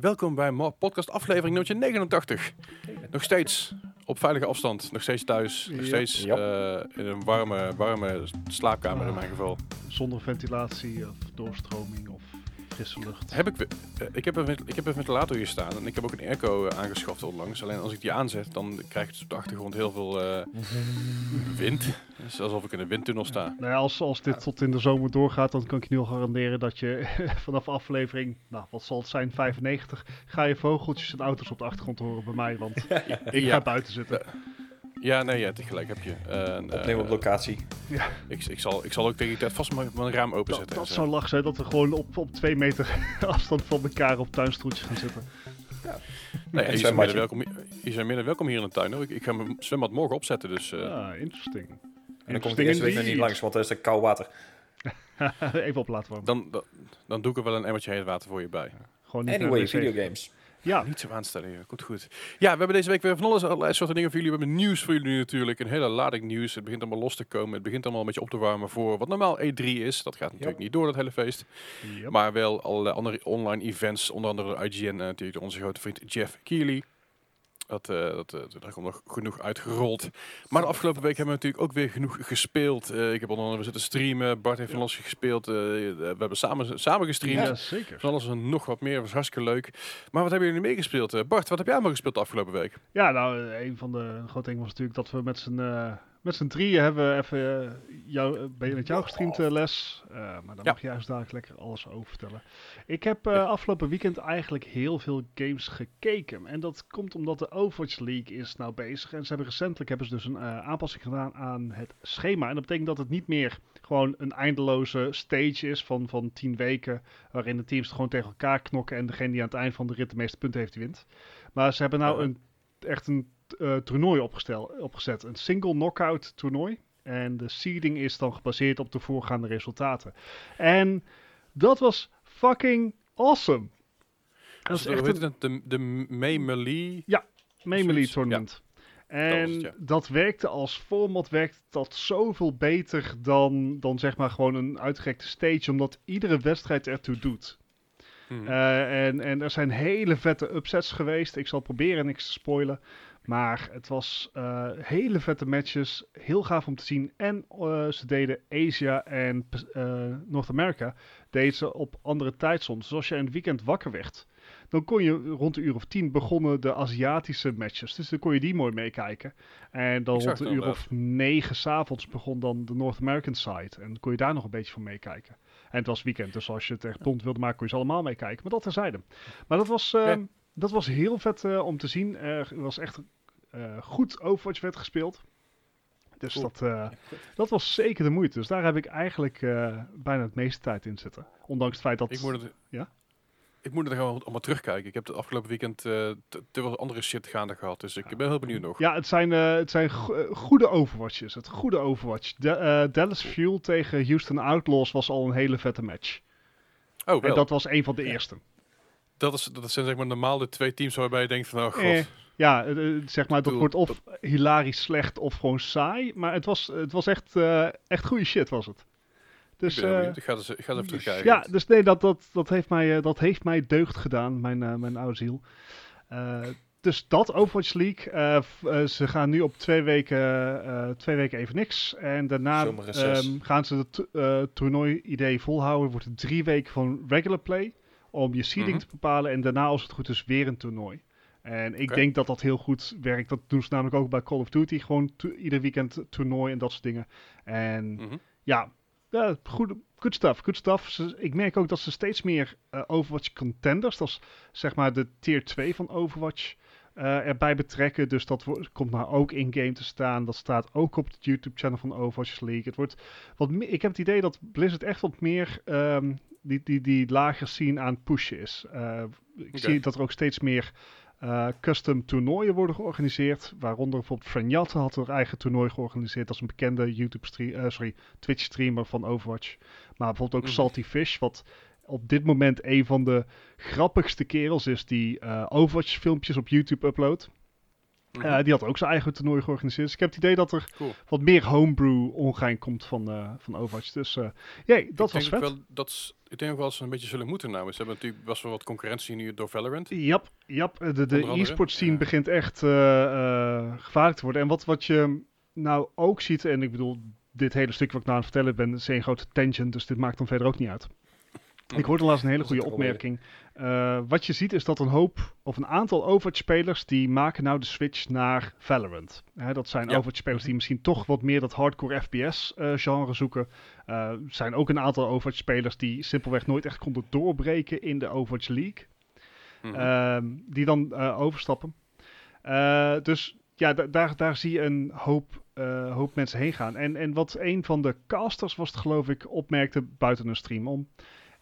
Welkom bij podcast aflevering nummer 89. Nog steeds op veilige afstand, nog steeds thuis, nog steeds Ja. eh, in een warme, warme slaapkamer in mijn geval. Zonder ventilatie of doorstroming of frisse lucht. Heb ik, eh, ik, heb een, ik heb een ventilator hier staan en ik heb ook een airco eh, aangeschaft onlangs. Alleen als ik die aanzet, dan krijg ik dus op de achtergrond heel veel eh, wind. Het is alsof ik in een windtunnel sta. Nou ja, als, als dit tot in de zomer doorgaat, dan kan ik je nu al garanderen dat je vanaf aflevering, nou wat zal het zijn, 95, ga je vogeltjes en auto's op de achtergrond horen bij mij, want ik Ja. ga buiten zitten. Ja, nee, ja, tegelijk heb je. Eh, Opnemen op locatie. ik, ik, zal, ik zal ook tegen die tijd vast mijn, mijn raam openzetten. dat en zo. zou lach zijn dat we gewoon op, op twee meter afstand van elkaar op tuinstoeltjes gaan zitten. Nee, En je zijn midden welkom, je zijn midden welkom hier in de tuin. Hoor. Ik, ik ga mijn zwembad morgen opzetten, dus... eh, Ah, interesting. En dan komt de eerste week nog niet langs, want er is er koud water. Even op laten warmen. dan, dan, dan doe ik er wel een emmertje heet water voor je bij. Gewoon niet Anyway, videogames. Ja, Niet zo aanstellen, ja. Goed, goed. Ja, we hebben deze week weer van alles, allerlei soorten dingen voor jullie. We hebben nieuws voor jullie natuurlijk. Een hele lading nieuws. Het begint allemaal los te komen. Het begint allemaal een beetje op te warmen voor wat normaal E3 is. Dat gaat natuurlijk niet door, dat hele feest. Yep. Maar wel allerlei andere online events. Onder andere IGN en natuurlijk onze grote vriend Jeff Keighley. Dat, eh, dat, eh, daar komt nog genoeg uitgerold. Maar de afgelopen week hebben we natuurlijk ook weer genoeg gespeeld. Eh, ik heb onder andere zitten streamen. Bart heeft van alles gespeeld. We hebben samen, samen gestreamd. ja, zeker. Van alles en nog wat meer. was hartstikke leuk. Maar wat hebben jullie meegespeeld? Bart, wat heb jij allemaal gespeeld de afgelopen week? Ja, nou, een van de grote dingen was natuurlijk dat we met z'n met z'n drieën hebben we even eh, jou, eh, ben je met jou gestreamd, eh, Les. Maar daar Ja. mag je juist dadelijk lekker alles over vertellen. Ik heb afgelopen weekend eigenlijk heel veel games gekeken. En dat komt omdat de Overwatch League is nou bezig. En ze hebben recentelijk hebben ze dus een aanpassing gedaan aan het schema. En dat betekent dat het niet meer gewoon een eindeloze stage is van, van tien weken. Waarin de teams gewoon tegen elkaar knokken. En degene die aan het eind van de rit de meeste punten heeft, die wint. Maar ze hebben nou een, echt een eh, toernooi opgestel, opgezet. Een single knockout toernooi. En de seeding is dan gebaseerd op de voorgaande resultaten. En dat was fucking awesome. Dat is echt een het? De, de. Melee zoiets, tournament. was En het, ja. dat werkte als format werkt dat zoveel beter dan, dan zeg maar gewoon een uitgerekte stage, omdat iedere wedstrijd ertoe doet. Hm. Eh, en, en er zijn hele vette upsets geweest. Ik zal proberen niks te spoilen. Maar het was eh, hele vette matches. Heel gaaf om te zien. En eh, ze deden Asia en North America deden ze op andere tijdzones. Dus als je in het weekend wakker werd, dan kon je rond de uur of tien begonnen de Aziatische matches. Dus dan kon je die mooi meekijken. En dan rond de uur of negen s'avonds begon dan de North American side. En dan kon je daar nog een beetje van meekijken. En het was weekend, dus als je het echt bond wilde maken, kon je ze allemaal meekijken. Maar dat terzijde. Maar dat was, Ja. dat was heel vet eh, om te zien. Er was echt eh, goed Overwatch werd gespeeld. Dus Cool. dat, eh, dat was zeker de moeite. Dus daar heb ik eigenlijk bijna het meeste tijd in zitten. Ondanks het feit dat... ik, moet het, Ja? Ik moet het gewoon allemaal terugkijken. Ik heb het afgelopen weekend eh, te, te veel andere shit gaande gehad. Dus ik ben heel benieuwd nog. Ja, het zijn, eh, het zijn go- eh, goede Overwatches. Het goede Overwatch. De, eh, Dallas Fuel tegen Houston Outlaws was al een hele vette match. Oh, En wel. dat was een van de eerste. dat, is, dat zijn zeg maar normaal de twee teams waarbij je denkt van, oh god. Eh, ja, zeg maar, dat wordt of hilarisch slecht of gewoon saai. Maar het was, het was echt, eh, echt goede shit, was het. Dus, ik ben heel eh, benieuwd. Ik ga, dus, ik ga eens even terugkijken. ja, dus nee, dat, dat, dat, heeft mij, eh, dat heeft mij deugd gedaan, mijn, eh, mijn oude ziel. Dus dat, Overwatch League. ze gaan nu op twee weken, twee weken even niks. En daarna ehm, gaan ze het toernooi-idee volhouden. Wordt het drie weken van regular play. Om je seeding Mhm. te bepalen. En daarna, als het goed is, weer een toernooi. En ik denk dat dat heel goed werkt. Dat doen ze namelijk ook bij Call of Duty. Gewoon ieder weekend toernooi en dat soort dingen. En Mhm. ja, ja goed, good stuff, good stuff. Ze- ik merk ook dat ze steeds meer eh, Overwatch contenders, dat is zeg maar de tier 2 van Overwatch, eh, erbij betrekken. Dus dat komt maar ook in-game te staan. Dat staat ook op het YouTube-channel van Overwatch League. Het wordt wat ik heb het idee dat Blizzard echt wat meer ehm, die, die, die lager scene aan pushen is. Eh, ik zie dat er ook steeds meer eh, custom toernooien worden georganiseerd. Waaronder bijvoorbeeld Frenjat had er eigen toernooi georganiseerd. Dat is een bekende YouTube stream, eh, sorry, Twitch streamer van Overwatch. Maar bijvoorbeeld ook Mhm. Salty Fish, wat op dit moment een van de grappigste kerels is die eh, Overwatch filmpjes op YouTube uploadt. Mhm. Eh, die had ook zijn eigen toernooi georganiseerd. Dus ik heb het idee dat er Cool. wat meer homebrew ongein komt van, eh, van Overwatch. Dus eh jee, dat ik was vet. Wel, dat ik denk ook wel dat ze een beetje zullen moeten nou. Ze hebben natuurlijk best wel wat concurrentie nu door Valorant. Jap, jap. De, de Onder andere, e-sport scene ja. begint echt gevaarlijk te worden. En wat, wat je nou ook ziet, en ik bedoel, dit hele stukje wat ik nou aan het vertellen ben, is een grote tangent, dus dit maakt dan verder ook niet uit. Ik hoorde laatst een hele goede opmerking. Eh, wat je ziet is dat een hoop, of een aantal Overwatch-spelers, die maken nou de switch naar Valorant. Hè, dat zijn Ja. Overwatch-spelers die misschien toch wat meer dat hardcore FPS-genre zoeken. Eh, Er zijn ook een aantal Overwatch-spelers die simpelweg nooit echt konden doorbreken in de Overwatch League. Mhm. Ehm, die dan eh, overstappen. Eh, dus ja, da- daar, daar zie je een hoop, eh, hoop mensen heen gaan. En, en wat een van de casters was, het, geloof ik, opmerkte buiten een stream om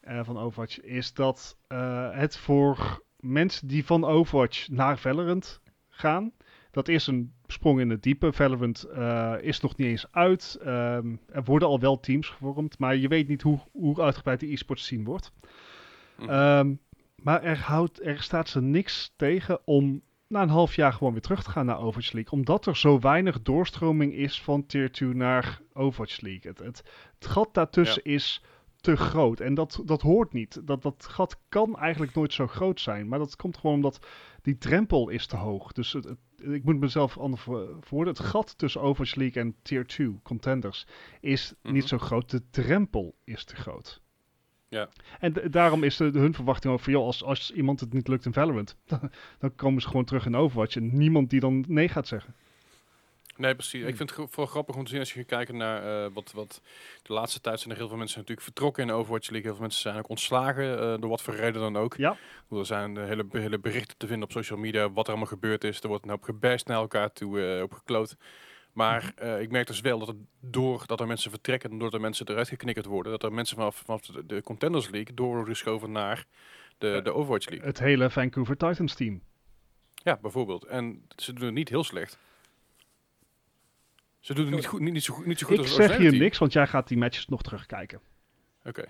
eh, van Overwatch, is dat eh, het voor mensen die van Overwatch naar Valorant gaan, dat is een sprong in het diepe. Valorant eh, is nog niet eens uit. Ehm, er worden al wel teams gevormd, maar je weet niet hoe, hoe uitgebreid de e-sports scene wordt. Mhm. Ehm, maar er, houdt, er staat ze niks tegen om na een half jaar gewoon weer terug te gaan naar Overwatch League. Omdat er zo weinig doorstroming is van Tier 2 naar Overwatch League. Het, het, het gat daartussen is te groot. En dat, dat hoort niet. Dat, dat gat kan eigenlijk nooit zo groot zijn. Maar dat komt gewoon omdat die drempel is te hoog. Dus het, het- ik moet mezelf anders voor- verwoorden. Het gat tussen Overwatch League en Tier 2 contenders is Mhm. niet zo groot. De drempel is te groot. Ja. En daarom is de, de hun verwachting ook van, joh, als, als iemand het niet lukt in Valorant, dan, dan komen ze gewoon terug in Overwatch en niemand die dan nee gaat zeggen. Nee, precies. Hmm. Ik vind het vooral grappig om te zien als je gaat kijken naar eh, wat, wat de laatste tijd zijn er heel veel mensen natuurlijk vertrokken in de Overwatch League. Heel veel mensen zijn ook ontslagen, eh, door wat voor reden dan ook. Ja. Er zijn eh, hele, hele berichten te vinden op social media wat er allemaal gebeurd is. Er wordt een hoop gebashed naar elkaar toe, eh op gekloot. Maar eh, ik merk dus wel dat het doordat er mensen vertrekken, en doordat er mensen eruit geknikkerd worden, dat er mensen vanaf, vanaf de, de Contenders League door worden geschoven naar de, de Overwatch League. Het hele Vancouver Titans team. Ja, bijvoorbeeld. En ze doen het niet heel slecht. Ze doen het niet, goed, niet, niet, zo, goed- niet zo goed Ik als zeg hier niks, want jij gaat die matches nog terugkijken. Oké.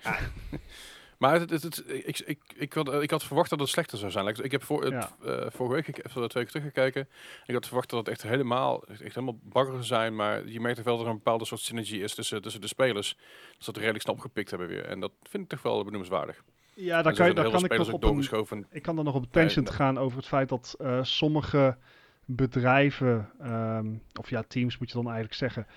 maar het, het, het- ik, ik, ik, had, ik had verwacht dat het slechter zou zijn. Ik heb voor, Ja. eh, vorige week, ik heb twee weken teruggekeken. Ik had verwacht dat het echt helemaal, echt helemaal bagger zou zijn. Maar je merkt toch wel dat er een bepaalde soort synergie is tussen, tussen de spelers. Dat ze het redelijk snel opgepikt hebben weer. En dat vind ik toch wel benoemenswaardig. Ja, daar, kan, je, daar kan ik nog op een, ik kan dan nog op tangent gaan over het feit dat eh, sommige bedrijven, ehm, of ja, teams moet je dan eigenlijk zeggen,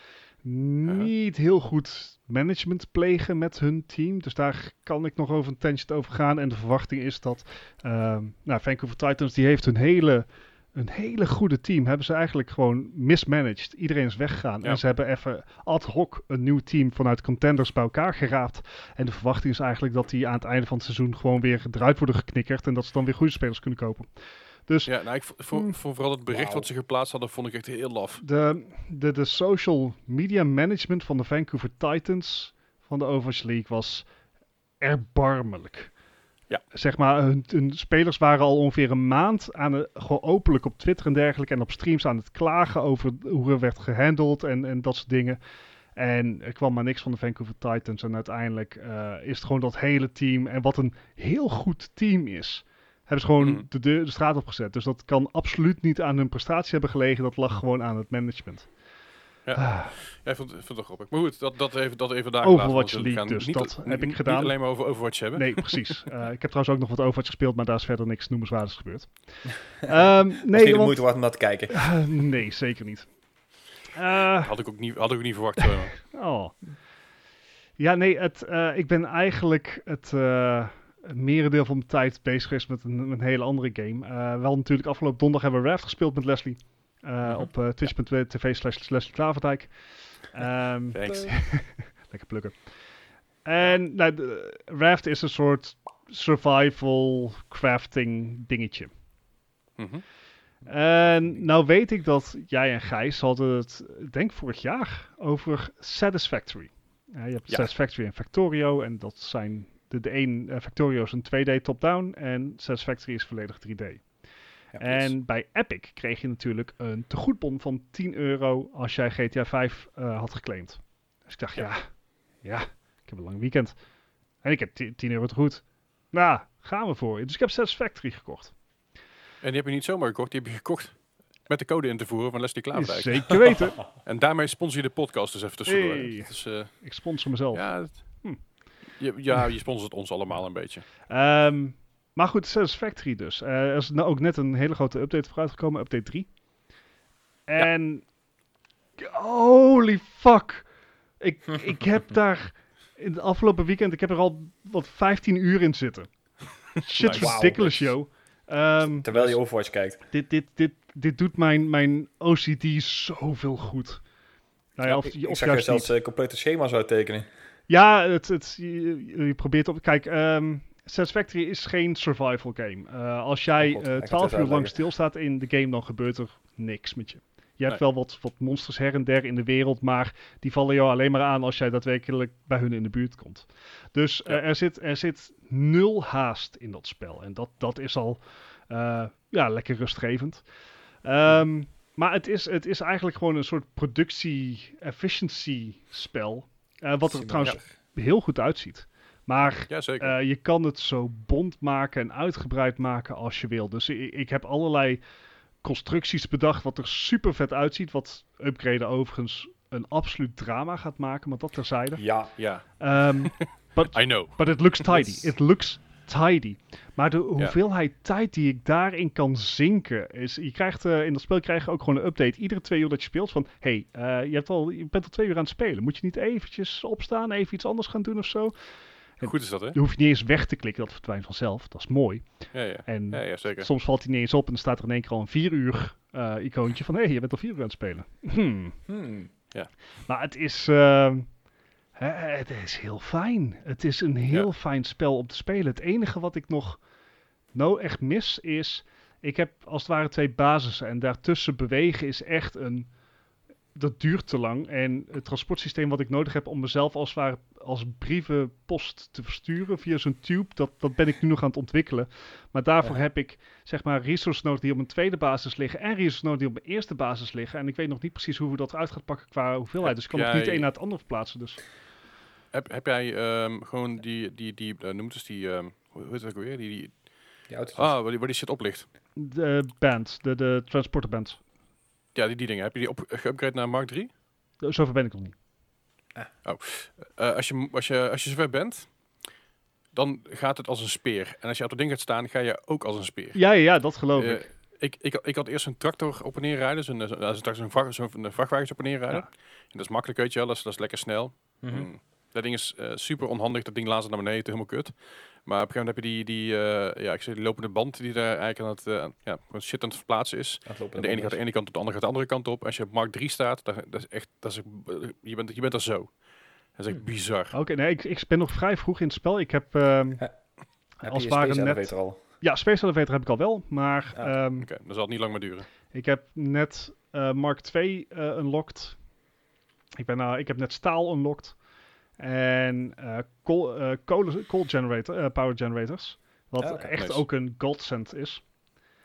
niet heel goed management plegen met hun team. Dus daar kan ik nog over een tangent over gaan. En de verwachting is dat, ehm, nou, Vancouver Titans, die heeft hun hele, een hele goede team, hebben ze eigenlijk gewoon mismanaged. Iedereen is weggegaan. Ja. En ze hebben even ad hoc een nieuw team vanuit contenders bij elkaar geraapt. En de verwachting is eigenlijk dat die aan het einde van het seizoen gewoon weer eruit worden geknikkerd. En dat ze dan weer goede spelers kunnen kopen. Dus Ja, nou, ik vo- voor, Hmm. voor vooral het bericht Wauw. wat ze geplaatst hadden, vond ik echt heel laf. de, de, de social media management van de Vancouver Titans van de Overwatch League was erbarmelijk. Ja. Zeg maar, hun, hun spelers waren al ongeveer een maand aan het, gewoon openlijk op Twitter en dergelijke en op streams aan het klagen over hoe er werd gehandeld en, en dat soort dingen. En er kwam maar niks van de Vancouver Titans. En uiteindelijk eh, is het gewoon dat hele team. En wat een heel goed team is. Hebben ze gewoon Mhm. de, deur, de straat opgezet. Dus dat kan absoluut niet aan hun prestatie hebben gelegen. Dat lag gewoon aan het management. Ja. Ah, Ja, ik vond, vond het grappig. Maar goed, dat, dat even, dat even daar Overwatch we League dus, niet- dat niet- heb ik niet gedaan. alleen maar over Overwatch hebben. nee, precies. Eh, ik heb trouwens ook nog wat Overwatch gespeeld. Maar daar is verder niks noemenswaardigs gebeurd. Ehm, Nee, nee, niet de want- moeite waard om naar te kijken. Ah, nee, zeker niet. Eh, Had ik ook niet, had ik ook niet verwacht. eh. Oh. Ja, nee, het, eh, ik ben eigenlijk het, eh, het merendeel van mijn tijd bezig geweest met een, met een hele andere game. Eh, wel natuurlijk afgelopen donderdag hebben we Raft gespeeld met Leslie. eh, Mhm. Op eh, twitch.tv slash Leslie Klaverdijk. Ehm, Thanks. lekker plukken. En nou, de- Raft is een soort survival crafting dingetje. Mhm. En nou weet ik dat jij en Gijs hadden het, ik denk vorig jaar, over Satisfactory. Ja, je hebt Ja. Satisfactory en Factorio en dat zijn de, de een, eh, Factorio is een 2D top-down en Satisfactory is volledig 3D. Ja, en bij Epic kreeg je natuurlijk een tegoedbon van 10 euro als jij GTA 5 eh, had geclaimd. Dus ik dacht, ja. ja, ik heb een lang weekend. En ik heb 10 10 euro te goed. Nou, gaan we voor. Dus ik heb Satisfactory gekocht. En die heb je niet zomaar gekocht, die heb je gekocht met de code in te voeren van Leslie Klaverijk. Zeker weten. En daarmee sponsor je de podcast dus even tussendoor. Hey. Eh, Ik sponsor mezelf. ja, Hm. Je, ja, je sponsort ons allemaal een beetje. Ehm, maar goed, Satisfactory dus. Eh, er is nou ook net een hele grote update vooruitgekomen, update 3. En holy fuck. Ik, ik heb daar in het afgelopen weekend, ik heb er al wat 15 uur in zitten. Shit Nice. ridiculous, yo. Ehm, Terwijl je Overwatch kijkt. dit, dit, dit, dit doet mijn, mijn OCD zoveel goed. Nou ja, Ja, of, Ik, ik of zag je juist zelfs eh, complete schema's uittekenen. Ja, het, het, je, je probeert op. Kijk, ehm Satisfactory is geen survival game. Eh, als jij Oh god, eh, ga 12 het uur lang stilstaat in de game, dan gebeurt er niks met je. Je hebt Nee. wel wat, wat monsters her en der in de wereld, maar die vallen jou alleen maar aan als jij daadwerkelijk bij hun in de buurt komt. Dus eh, er, zit, er zit nul haast in dat spel. En dat, dat is al eh, ja, lekker rustgevend. Ehm, maar het is, het is eigenlijk gewoon een soort productie-efficiency spel. Eh, wat er trouwens heel goed uitziet. Maar Ja, eh, je kan het zo bond maken en uitgebreid maken als je wil. Dus ik, ik heb allerlei constructies bedacht wat er super vet uitziet. Wat upgraden overigens een absoluut drama gaat maken, maar dat terzijde. Ja, ja, Ehm I know. but it looks tidy. It looks tidy. Maar de hoeveelheid tijd die ik daarin kan zinken is... Je krijgt eh, in dat spel krijg je ook gewoon een update. Iedere twee uur dat je speelt van... hey, eh, je, hebt al, je bent al twee uur aan het spelen. Moet je niet eventjes opstaan, even iets anders gaan doen of zo? Goed is dat, hè? Dan hoef je niet eens weg te klikken, dat verdwijnt vanzelf. Dat is mooi. Ja, ja. En Ja, ja, zeker. soms valt hij niet eens op en dan staat er in één keer al een vier uur eh, icoontje van... hé, hey, je bent al vier uur aan het spelen. Hmm. Hmm. Maar het is, eh, hè, het is heel fijn. Het is een heel Ja. fijn spel om te spelen. Het enige wat ik nog nou echt mis is... Ik heb als het ware twee basissen en daartussen bewegen is echt een... Dat duurt te lang. En het transportsysteem wat ik nodig heb om mezelf als het ware als brievenpost te versturen via zo'n tube, dat, dat ben ik nu nog aan het ontwikkelen. Maar daarvoor Ja. heb ik zeg maar resources nodig die op mijn tweede basis liggen en resources nodig die op mijn eerste basis liggen. En ik weet nog niet precies hoe we dat eruit gaat pakken qua hoeveelheid. Dus ik kan het niet een naar het andere verplaatsen. Dus Heb, heb jij ehm, gewoon die, die, die uh, noemt dus die, ehm, hoe heet het ook weer? Die, die, Die auto's. ah, waar die, waar die shit op ligt. de band, de, de transporter band. Ja, die, die dingen. Heb je die op, geüpgrade naar Mark 3? Zover ben ik nog niet. Eh, als, je, als, je, als je zover bent, dan gaat het als een speer. En als je op dat ding gaat staan, ga je ook als een speer. Ja, ja, ja dat geloof Eh, ik. ik, ik, ik had eerst een tractor op en neer rijden, zo'n, zo'n, zo'n, zo'n, vracht- zo'n vrachtwagen op en neer rijden. Ja. En dat is makkelijk, weet je wel, dat is, dat is lekker snel. Mhm. Mm. Dat ding is eh, super onhandig, dat ding laat ze naar beneden, helemaal kut. Maar op een gegeven moment heb je die, die, eh, ja, ik zeg, die lopende band die daar eigenlijk aan het, eh, ja, gewoon shit aan het verplaatsen is. Het En de ene gaat de ene kant op, de andere gaat de andere kant op. Als je op Mark 3 staat, dat, dat is echt, dat is, je, bent, je bent er zo. Dat is echt Hmm. bizar. Oké, nee, ik, ik ben nog vrij vroeg in het spel. Ik heb, ehm, Heb als het ware net... Elevator al? Ja, Space Elevator heb ik al wel, maar Ja, ehm, Oké, dan zal het niet lang meer duren. ik heb net eh, Mark 2 eh unlocked. Ik, ben, nou, ik heb net staal unlocked. En eh coal, eh, kolen- coal generator, eh, power generators. Wat Ja, oké, echt nice. ook een godsend is.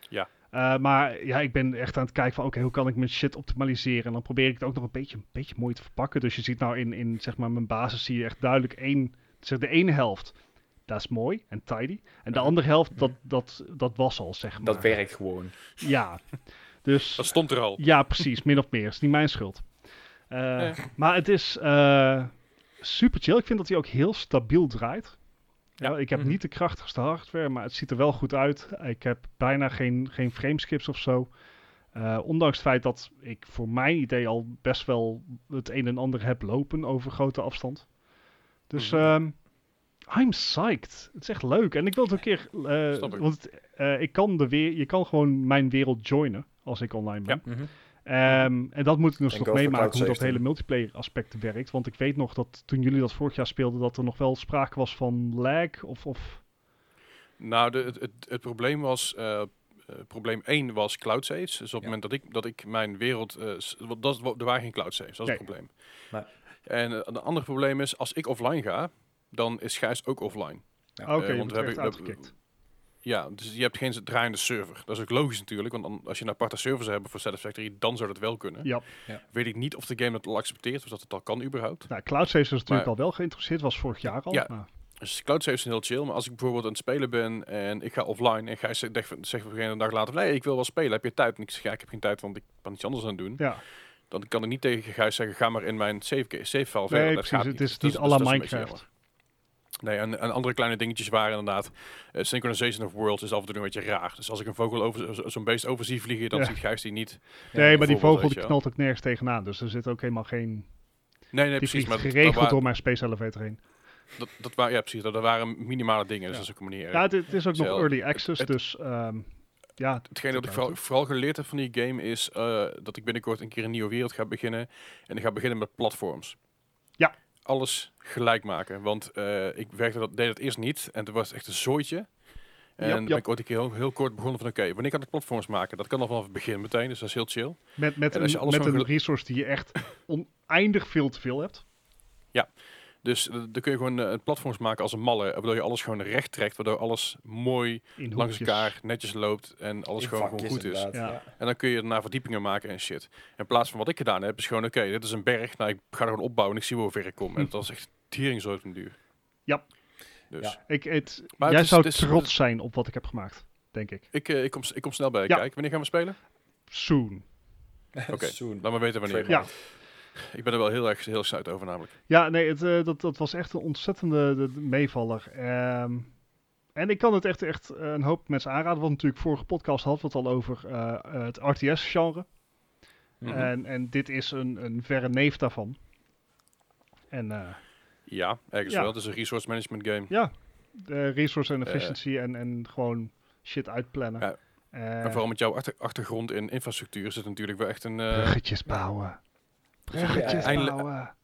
Ja. Eh, maar ja, ik ben echt aan het kijken van oké, hoe kan ik mijn shit optimaliseren? En dan probeer ik het ook nog een beetje, een beetje mooi te verpakken. Dus je ziet nou in, in zeg maar mijn basis zie je echt duidelijk één, zeg de ene helft. Dat is mooi en tidy. En de andere helft, dat, dat, dat was al, zeg maar. Dat werkt gewoon. Ja. Dus Dat stond er al. ja, precies, min of meer. is niet mijn schuld. Eh, Nee. Maar het is eh, super chill. Ik vind dat hij ook heel stabiel draait. Ja, Ja. ik heb Mhm. niet de krachtigste hardware, maar het ziet er wel goed uit. Ik heb bijna geen, geen frameskips of zo. Eh, ondanks het feit dat ik voor mijn idee al best wel het een en ander heb lopen over grote afstand. Dus Mhm. ehm, I'm psyched. Het is echt leuk. En ik wil het een keer... eh, want eh, ik kan de weer, je kan gewoon mijn wereld joinen als ik online ben. Mhm. Ehm, en dat moet ik dus nog meemaken hoe dat hele multiplayer aspect werkt. Want ik weet nog dat toen jullie dat vorig jaar speelden, dat er nog wel sprake was van lag of... of Nou, de, het, het, het probleem was... eh, eh, probleem 1 was cloud saves. Dus op het moment dat ik, dat ik mijn wereld... eh, dat, er waren geen cloud saves, dat is het Nee. probleem. Nee. En uh, een ander probleem is, als ik offline ga, dan is Gijs ook offline. Ja, Oké, eh, je want we hebben-. Ja, dus je hebt geen draaiende server. Dat is ook logisch natuurlijk, want dan, als je een aparte server zou hebben voor Satisfactory, dan zou dat wel kunnen. Ja, Weet ik niet of de game dat al accepteert, of dat het al kan überhaupt. nou, Cloud Saves is natuurlijk Maar- al wel geïnteresseerd, was vorig jaar al. Ja. maar- Dus cloud saves zijn heel chill, maar als ik bijvoorbeeld aan het spelen ben en ik ga offline en Gijs zegt zegt op een gegeven moment een dag later, nee, ik wil wel spelen, heb je tijd? En ik zeg, ja, ik heb geen tijd, want ik ben iets anders aan het doen. Ja, Dan kan ik niet tegen Gijs zeggen, ga maar in mijn save, save file verder. nee, Dat precies. gaat Het niet. is Dus niet à la is beetje Minecraft. Nee, en, en andere kleine dingetjes waren inderdaad, eh, synchronization of worlds is af en toe een beetje raar. Dus als ik een vogel over zo- zo'n beest over zie vliegen, dan Ja. ziet Gijs die niet. Nee, maar die vogel die knalt ook nergens tegenaan. Dus er zit ook helemaal geen... Nee, nee, Die precies. Maar geregeld door mijn space elevator heen. dat, dat, wa- ja, precies. Dat, dat waren minimale dingen, dus Ja. dat is ook een manier. Ja, het, het is ook nog Zelf- early access, het- dus ehm, ja. Hetgeen dat ik vooral, vooral geleerd heb van die game is eh, dat ik binnenkort een keer een nieuwe wereld ga beginnen. En ik ga beginnen met platforms. Ja. Alles gelijk maken. Want eh, ik werkte dat, deed dat eerst niet. En toen was het echt een zooitje. En jap. ben ik ooit een keer heel, heel kort begonnen van oké, wanneer kan ik platforms maken? Dat kan al vanaf het begin meteen, dus dat is heel chill. Met, met, een, met een resource die je echt oneindig veel te veel hebt. Dus eh, dan kun je gewoon eh, platforms maken als een malle, waardoor je alles gewoon recht trekt, waardoor alles mooi In langs elkaar netjes loopt en alles In gewoon, gewoon goed is. Ja. En dan kun je daarna verdiepingen maken en shit. In plaats van wat ik gedaan heb, is gewoon oké, dit is een berg. Nou, ik ga er gewoon opbouwen en ik zie wel hoe ver ik kom. En dat was echt tering zo duur. Ja. Dus Ja. Ik, het, Maar jij het is- zou het is- trots zijn op wat ik heb gemaakt, denk ik. ik, eh, ik, kom, ik kom snel bij je Ja. kijken. Wanneer gaan we spelen? Soon. Oké. Soon. Laat me weten wanneer. Ja. Ik ben er wel heel erg heel excited over namelijk. Ja, nee, het, eh, dat, dat was echt een ontzettende de- de meevaller. Ehm, en ik kan het echt, echt een hoop mensen aanraden. Want natuurlijk vorige podcast hadden we het al over eh, het RTS-genre. Mhm. en, en dit is een, een verre neef daarvan. En eh, Ja, ergens Ja. wel. Het is een resource management game. ja, de resource en efficiency en, en gewoon shit uitplannen. Ja. Eh, En vooral met jouw achter- achtergrond in infrastructuur zit natuurlijk wel echt een... eh, bruggetjes bouwen. Bruggetjes eindelijk- bouwen.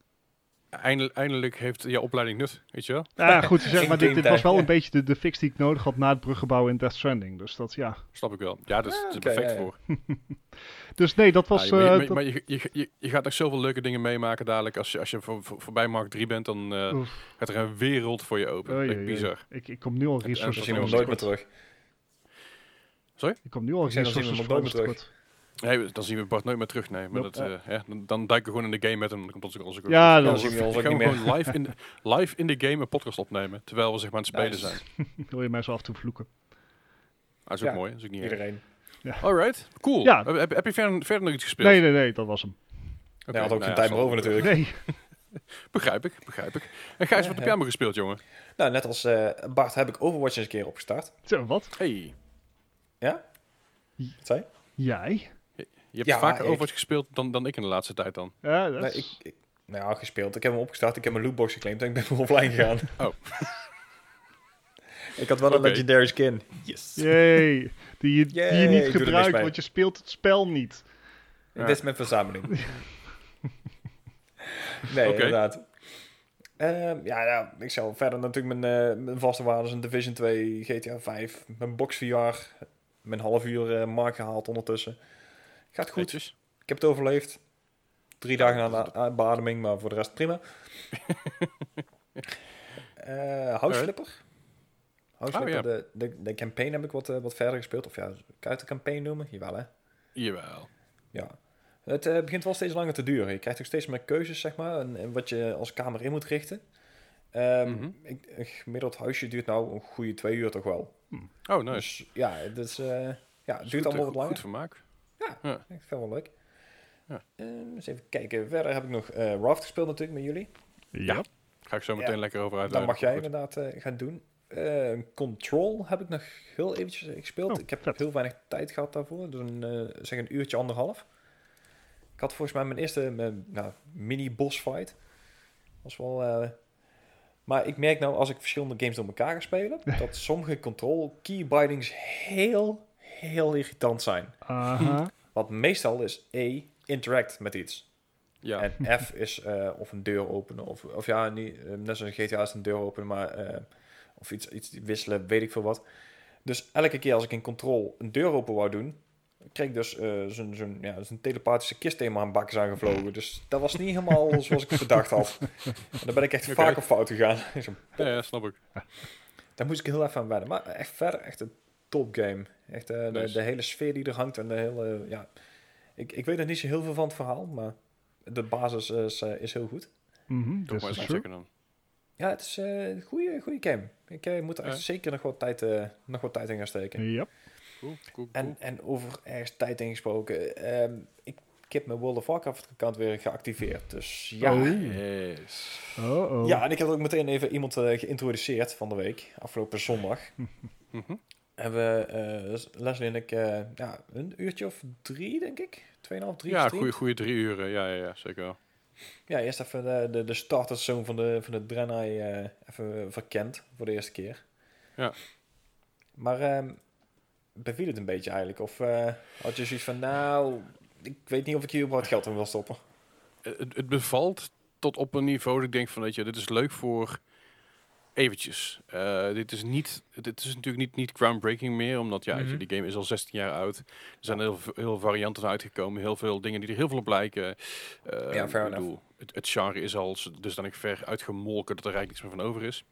eindelijk, eindelijk heeft jouw opleiding nut, weet je wel? Ja, goed, zeg maar dit, dit was wel een beetje de, de fix die ik nodig had na het bruggenbouwen in Death Stranding. Dus dat, ja. Snap ik wel. Ja, dat is, Ah, dat is oké, perfect ja, ja. voor. Dus nee, dat was... Ja, maar je, eh, maar- dat- maar je, je, je, je gaat nog zoveel leuke dingen meemaken dadelijk. Als je, als je voor, voor- voorbij Mark 3 bent, dan eh, Oef. gaat er een wereld voor je open. Bizar. Ik, ik kom nu al en resources hem dat nooit meer terug. Ik kom nu al resources nooit meer tekort. Nee, dan zien we Bart nooit meer terug. Nee, maar Nope. dat, eh, ja, dan, dan duiken we gewoon in de game met hem. Dan komt ons ook alles ook Ja, Dan zien we ons ook gaan niet we meer. gewoon live in, de, live in de game een podcast opnemen. Terwijl we zeg maar aan het spelen Nice. zijn. wil je mij zo af en toe vloeken. Ah, dat is ook Ja, mooi. Dat is ook niet erg. Iedereen. Alright, cool. Ja. Heb, heb, heb je verder, verder nog iets gespeeld? Nee, nee, nee, dat was hem. Oké, Hij had ook nou geen ja, tijd meer zal- over natuurlijk. Nee. Begrijp ik, begrijp ik. En Gijs, wat heb jij allemaal gespeeld, jongen? Nou, net als eh, Bart heb ik Overwatch eens een keer opgestart. Zo, wat? Hey, Ja? Wat zei? Jij? Je hebt Ja, vaker ik- Overwatch gespeeld dan, dan ik in de laatste tijd dan. Ja, dat Nee, is... ik, ik, nou ja, gespeeld. Ik heb hem opgestart. Ik heb mijn lootbox geclaimd en ik ben offline gegaan. Oh. ik had wel een legendary skin. Yes. Yay. Die je, die je niet gebruikt, want je speelt het spel niet. Ja. Dit is mijn verzameling. nee, inderdaad. Ehm, ja, nou, ik zal verder natuurlijk mijn, eh, mijn vaste waarden een Division 2, GTA 5, mijn box VR, mijn half uur eh, mark gehaald ondertussen. Gaat goed. Netjes. Ik heb het overleefd. Drie dagen aan de a- beademing, maar voor de rest prima. Eh House Alright. Flipper. House Oh, ja. de, de, de campaign heb ik wat, eh, wat verder gespeeld. Of ja, kan je het een campaign noemen? Jawel hè. Jawel. Ja. Het eh, begint wel steeds langer te duren. Je krijgt ook steeds meer keuzes, zeg maar, en, en wat je als kamer in moet richten. Ehm, Mhm. ik, een gemiddeld huisje duurt nou een goede twee uur toch wel. Oh, nice. Dus ja, eh, ja, het duurt eh, allemaal wat langer. goed vermaak. Ik vind het wel leuk. Ja. Ehm, eens even kijken. Verder heb ik nog eh Raft gespeeld natuurlijk met jullie. Ja. Ga ik zo meteen Ja. lekker over Dat uitleggen. mag jij Goed. inderdaad eh, gaan doen. Eh, Control heb ik nog heel eventjes eh, gespeeld. Oh, ik heb vet. heel weinig tijd gehad daarvoor. Dus een, eh, zeg een uurtje, anderhalf. Ik had volgens mij mijn eerste nou, mini-boss fight. Was wel... eh, maar ik merk nou, als ik verschillende games door elkaar ga spelen... dat sommige control keybindings heel, heel irritant zijn. Aha. Wat meestal is E, interact met iets. Ja, En F is eh, of een deur openen, of, of ja, niet, eh, net zoals in GTA is een deur openen, maar eh, of iets, iets wisselen, weet ik veel wat. Dus elke keer als ik in Control een deur open wou doen, kreeg ik dus eh, zo'n zo'n ja, zo'n telepathische kist tegen mijn bakjes aangevlogen. Dus dat was niet helemaal zoals ik bedacht had. En dan ben ik echt vaak op fout gegaan. Zo, ja, ja, snap ik. Daar moest ik heel even aan wennen. Maar echt verder, echt een top game. Echt eh, de, Nice. de hele sfeer die er hangt en de hele, ja... Ik, ik weet er niet zo heel veel van het verhaal, maar de basis is, eh, is heel goed. Mhm, Toch this maar is checken dan. Ja, het is eh, een goede, goede game. Ik eh, moet er echt Ja. zeker nog wat, tijd, eh, nog wat tijd in gaan steken. Yep. Cool, cool, En, cool. en over ergens tijd ingesproken. ehm ik, ik heb mijn World of Warcraft account weer geactiveerd. Dus ja. Oh. Yes. Oh, oh. Ja, en ik heb ook meteen even iemand eh, geïntroduceerd van de week, afgelopen zondag. Hebben eh, Leslie en ik, eh, ja, een uurtje of drie, denk ik. Tweeënhalf, drie Ja, goede, goede drie uren. Ja, ja, ja zeker wel. Ja, eerst even de, de, de van de, van de Draenei eh, even verkend voor de eerste keer. Ja. Maar ehm beviel het een beetje eigenlijk? Of eh, had je zoiets van, nou, ik weet niet of ik hier wat geld in wil stoppen? Het, het bevalt tot op een niveau dat ik denk van, weet je, dit is leuk voor eventjes. Eh, dit is niet, dit is natuurlijk niet, niet groundbreaking meer, omdat ja, Mhm. die game is al 16 jaar oud. Er zijn heel veel heel varianten uitgekomen, heel veel dingen die er heel veel op lijken. Eh, Ja, fair ik bedoel, het, het genre is al z- dusdanig ver uitgemolken dat er eigenlijk niks meer van over is.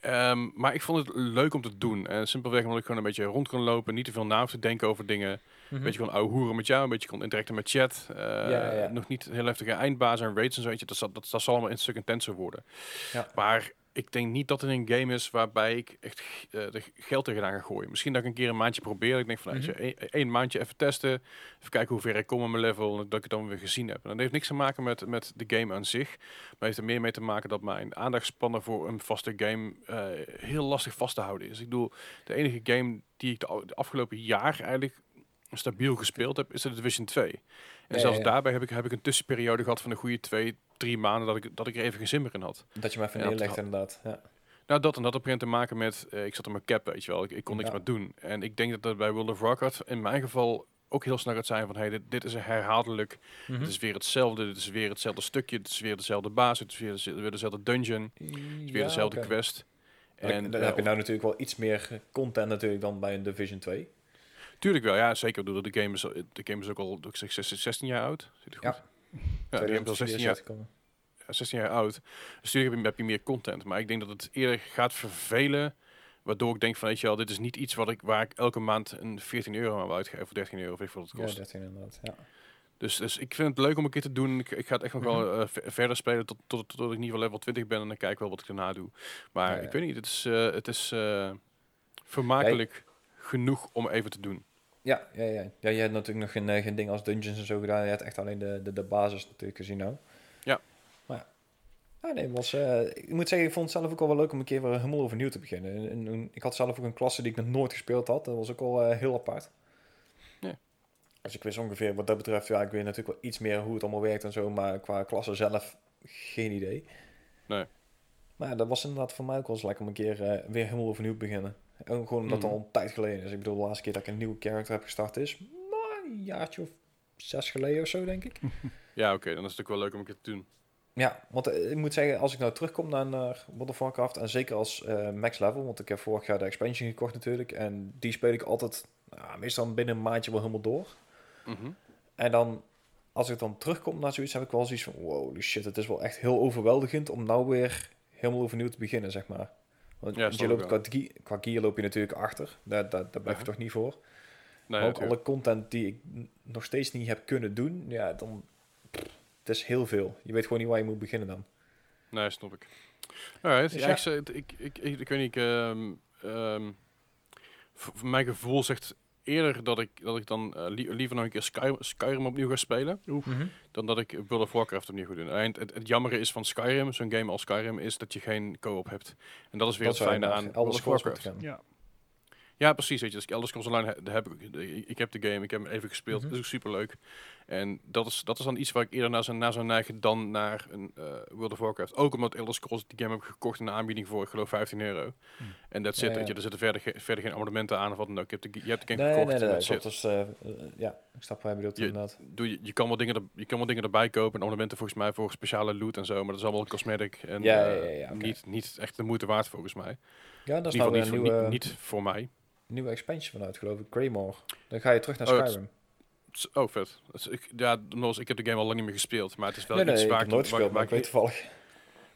Ehm, maar ik vond het leuk om te doen. En simpelweg omdat ik gewoon een beetje rond kon lopen, niet te veel na hoef te denken over dingen. Mhm. Een beetje kon met jou, een beetje kon interacten met chat. Eh, ja, ja. Nog niet heel heftige eindbaas en raids en zo. Dat, zal- dat, dat zal allemaal een stuk intenser worden. Ja. Maar ik denk niet dat het een game is waarbij ik echt eh, de geld tegenaan ga gooien. Misschien dat ik een keer een maandje probeer. Ik denk van, nou, Mhm. je, één, maandje even testen. Even kijken hoe ver ik kom aan mijn level. En dat ik het dan weer gezien heb. En dat heeft niks te maken met, met de game aan zich. Maar heeft er meer mee te maken dat mijn aandachtspannen voor een vaste game eh, heel lastig vast te houden is. Ik bedoel, de enige game die ik de afgelopen jaar eigenlijk stabiel gespeeld heb, is de Division 2. En Ja, zelfs ja, daarbij heb ik, heb ik een tussenperiode gehad van een goede twee, drie maanden dat ik, dat ik er even geen zin meer in had. Dat je me even neerlegt, inderdaad. Ja. Nou, dat en dat op een te maken met, eh, ik zat op mijn cap, weet je wel. Ik, ik kon niks meer doen. En ik denk dat dat bij World of Warcraft in mijn geval ook heel snel gaat zijn van, hey, dit, dit is een herhaaldelijk, Mhm. het is weer hetzelfde, dit is weer hetzelfde stukje, het is weer dezelfde baas, het is weer, deze- weer dezelfde dungeon, het is weer dezelfde quest. En dan eh, heb je nou natuurlijk wel iets meer content natuurlijk dan bij een Division 2. Tuurlijk wel, ja, zeker. Bedoel, De game is, de game is ook al, ik zeg, 16 16 jaar oud. Zit het Ja. goed? Ja, die game is al 16 jaar, uitgekomen. ja, 16 jaar oud. Dus natuurlijk heb je, heb je meer content. Maar ik denk dat het eerder gaat vervelen. Waardoor ik denk van, weet je wel, dit is niet iets wat ik, waar ik elke maand een 14 euro aan wil uitgeven. Of 13 euro, of ik wat het Ja, kost. 13 inderdaad. Ja. dus, dus ik vind het leuk om een keer te doen. Ik, ik ga het echt nog Mhm. wel eh, ver- verder spelen tot, tot, tot ik in ieder geval level 20 ben. En dan kijk ik wel wat ik daarna doe. Maar Ja, ja. ik weet niet, het is, eh, het is eh, vermakelijk genoeg om even te doen. Ja, ja, ja. ja, je hebt natuurlijk nog geen, eh, geen ding als dungeons en zo gedaan. Je hebt echt alleen de, de, de basis natuurlijk gezien nou. Ja. Maar ja. Nee, was, eh, ik moet zeggen, ik vond het zelf ook al wel leuk om een keer weer helemaal overnieuw te beginnen. En, en- en ik had zelf ook een klasse die ik nog nooit gespeeld had. Dat was ook al eh, heel apart. Ja. Dus ik wist ongeveer wat dat betreft, ja, ik weet natuurlijk wel iets meer hoe het allemaal werkt en zo, maar qua klasse zelf geen idee. Nee. Maar ja, dat was inderdaad voor mij ook wel eens lekker om een keer weer helemaal overnieuw te beginnen. En gewoon omdat het Mhm. al een tijd geleden is. Ik bedoel, de laatste keer dat ik een nieuwe character heb gestart is, maar een jaartje of zes geleden of zo, denk ik. Ja, oké, dan is het ook wel leuk om een keer te doen. Ja, want eh, ik moet zeggen, als ik nou terugkom naar, naar World of Warcraft, en zeker als eh, max level, want ik heb vorig jaar de expansion gekocht natuurlijk, en die speel ik altijd, nou, meestal binnen een maandje wel helemaal door. Mhm. En dan, als ik dan terugkom naar zoiets, heb ik wel zoiets van, wow, shit, het is wel echt heel overweldigend om nou weer helemaal overnieuw te beginnen, zeg maar. Want Ja, je loopt qua, gear, qua gear loop je natuurlijk achter, daar, daar, daar blijf je Ja. toch niet voor. Nee, maar ook alle content die ik nog steeds niet heb kunnen doen, ja, dan, pff, het is heel veel. Je weet gewoon niet waar je moet beginnen dan. Nee, snap ik. Alright, Dus ja. Ik, ik, ik, weet niet, ik, ehm, ehm, voor mijn gevoel zegt eerder dat ik, dat ik dan eh, lie- liever nog een keer Sky, Skyrim opnieuw ga spelen, Oef. dan dat ik World of Warcraft opnieuw ga doen. En het, het, het jammere is van Skyrim, zo'n game als Skyrim, is dat je geen co-op hebt. En dat is weer Dat het fijne aan World of Warcraft. Ja. Ja, precies. Weet je, dus Elder Scrolls Online he- heb ik, ik heb de game, ik heb hem even gespeeld, Mhm. dat is ook super leuk. En dat is, dat is dan iets waar ik eerder naar zou, naar zou neigen dan naar een eh, World of Warcraft. Ook omdat Elder Scrolls, die game heb ik gekocht in een aanbieding voor, ik geloof 15 euro. Hmm. En dat zit, weet je, er zitten verder, ge- verder geen abonnementen aan of wat dan ook. Je hebt de, je hebt de game Nee, gekocht nee, nee, en dat eh, eh, ja, ik snap waar je bedoelt Je- inderdaad. Doe je, je, kan wel dingen er, je kan wel dingen erbij kopen, en abonnementen volgens mij voor speciale loot en zo, maar dat is allemaal cosmetic en Ja, ja, ja, niet, niet echt de moeite waard volgens mij. Ja, dat is nou niet, nieuwe, voor, niet, niet voor mij. nieuwe expansion vanuit, geloof ik. Greymore. Dan ga je terug naar Oh, Skyrim. Oh, vet. Dus ik, ja, nogmaals, ik heb de game al lang niet meer gespeeld, maar het is wel nee, iets waar, ik, nooit gespeeld, waar, maar ik weet toevallig.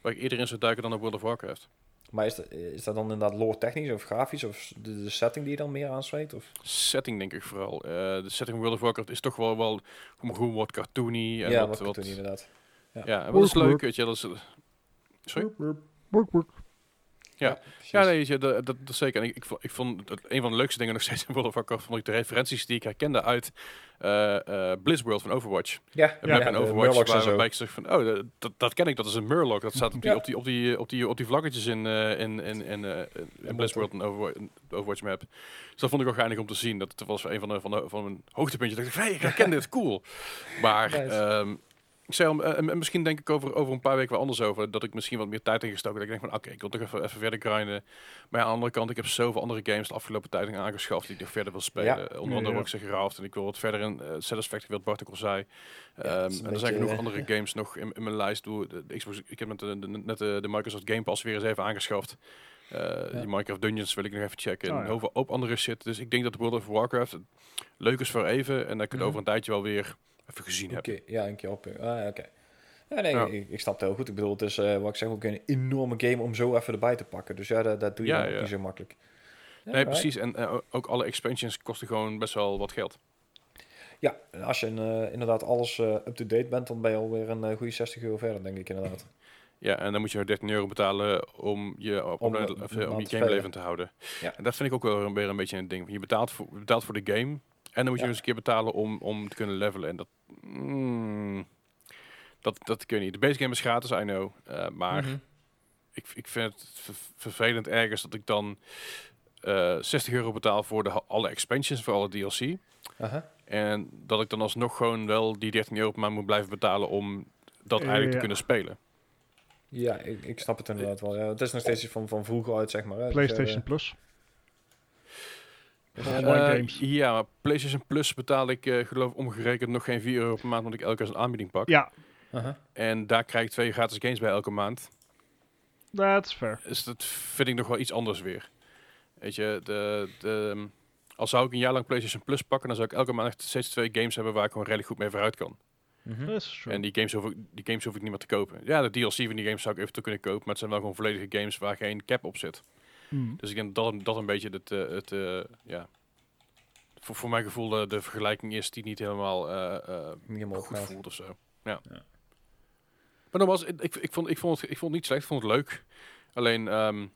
waar ik eerder in zou duiken dan op World of Warcraft. Maar is dat, is dat dan inderdaad lore technisch of grafisch? Of de, de setting die je dan meer aanspreekt? Of? Setting denk ik vooral. Eh, de setting van World of Warcraft is toch wel, wel gewoon wat cartoony. En ja, wat, wat, inderdaad. Ja, en wat is leuk, weet je. Dat is, Sorry? Work, work. Ja. Ja, nee, je, dat, dat, dat zeker. En ik, ik, vond- ik vond het een van de leukste dingen nog steeds in World of Warcraft, vond ik de referenties die ik herkende uit eh eh Blizzworld van Overwatch. Ja, ja, de Overwatch en waar, waarbij ik zeg van, oh, dat- dat, ken ik, dat is een Murloc. Dat staat op die, Ja. op die, op die, op die, op die vlaggetjes in, eh, in, in, in, eh, in Blizzworld en Overwatch, Overwatch map. Dus dat vond ik ook geinig om te zien. Dat was een van, de, van, de, van mijn hoogtepuntjes. Dat ik dacht, hey, ik herken dit, cool. Maar Nice. ehm, ik zei al, eh, en misschien denk ik over, over een paar weken wel anders over. Dat ik misschien wat meer tijd ingestoken. Dat ik denk van, oké, ik wil toch even, even verder grinden. Maar ja, aan de andere kant, ik heb zoveel andere games de afgelopen tijd aangeschaft die ik nog verder wil spelen. Ja. Onder andere ja. wat ik zeg Raft en ik wil wat verder in uh, Satisfactory, wat Bart ook al zei. Ja, Ehm, en er zijn beetje, genoeg eh, andere games nog in, in mijn lijst. Doe, de, de Xbox, ik heb met de, de- net de, de Microsoft Game Pass weer eens even aangeschaft. Eh, Die Minecraft Dungeons wil ik nog even checken. Oh, en ja. over op andere shit. Dus ik denk dat World of Warcraft leuk is voor even. En dat ik het over een tijdje wel weer even gezien heb. Oké, ja, een keer op. Ah, ja, oké. Ja, nee, Ja. Ik, ik snap het heel goed. Ik bedoel, het is, eh, wat ik zeg, ook een enorme game om zo even erbij te pakken. Dus ja, dat, dat doe je Ja, ja. niet zo makkelijk. Ja, Nee, right. precies. En eh, ook alle expansions kosten gewoon best wel wat geld. Ja, en als je eh, inderdaad alles eh, up-to-date bent, dan ben je alweer een eh, goede 60 euro verder, denk ik inderdaad. Ja, en dan moet je 13 euro betalen om je, op, Om, om, eh, eh, om je game levend te houden. Ja. En dat vind ik ook wel weer een beetje een ding. Je betaalt voor, betaalt voor de game en dan moet je Ja. eens een keer betalen om, om te kunnen levelen. En dat, mm, dat, dat kun je niet. De base game is gratis, I know. eh, maar Mhm. ik, ik vind het ver- vervelend ergens dat ik dan eh 60 euro betaal voor de, alle expansions, voor alle DLC. En dat ik dan alsnog gewoon wel die 13 euro per maand moet blijven betalen om dat Ja, eigenlijk te kunnen spelen. Ja, ik, ik snap het inderdaad wel. Ja. Het is nog steeds iets van, van vroeger uit, zeg maar. hè. Dus, PlayStation eh, Plus. Ja, eh, online games. ja, maar PlayStation Plus betaal ik eh, geloof ik omgerekend nog geen 4 euro per maand, want ik elke keer een aanbieding pak. Ja. En daar krijg ik twee gratis games bij elke maand. that's fair. Dus dat vind ik nog wel iets anders weer. Weet je, de, de, ehm, als zou ik een jaar lang PlayStation Plus pakken, dan zou ik elke maand steeds twee games hebben waar ik gewoon redelijk goed mee vooruit kan. That's true. En die games, hoef ik, die games hoef ik niet meer te kopen. Ja, de DLC van die games zou ik eventueel kunnen kopen, maar het zijn wel gewoon volledige games waar geen cap op zit. Hmm. Dus ik denk dat dat een beetje het, eh, het eh, ja, voor, voor mijn gevoel de, de vergelijking is die niet helemaal eh, eh, Niet helemaal goed voelt of zo. Ja. Ja. Maar nogmaals, ik, ik, ik, vond, ik, vond het, ik vond het niet slecht, ik vond het leuk. Alleen, ehm,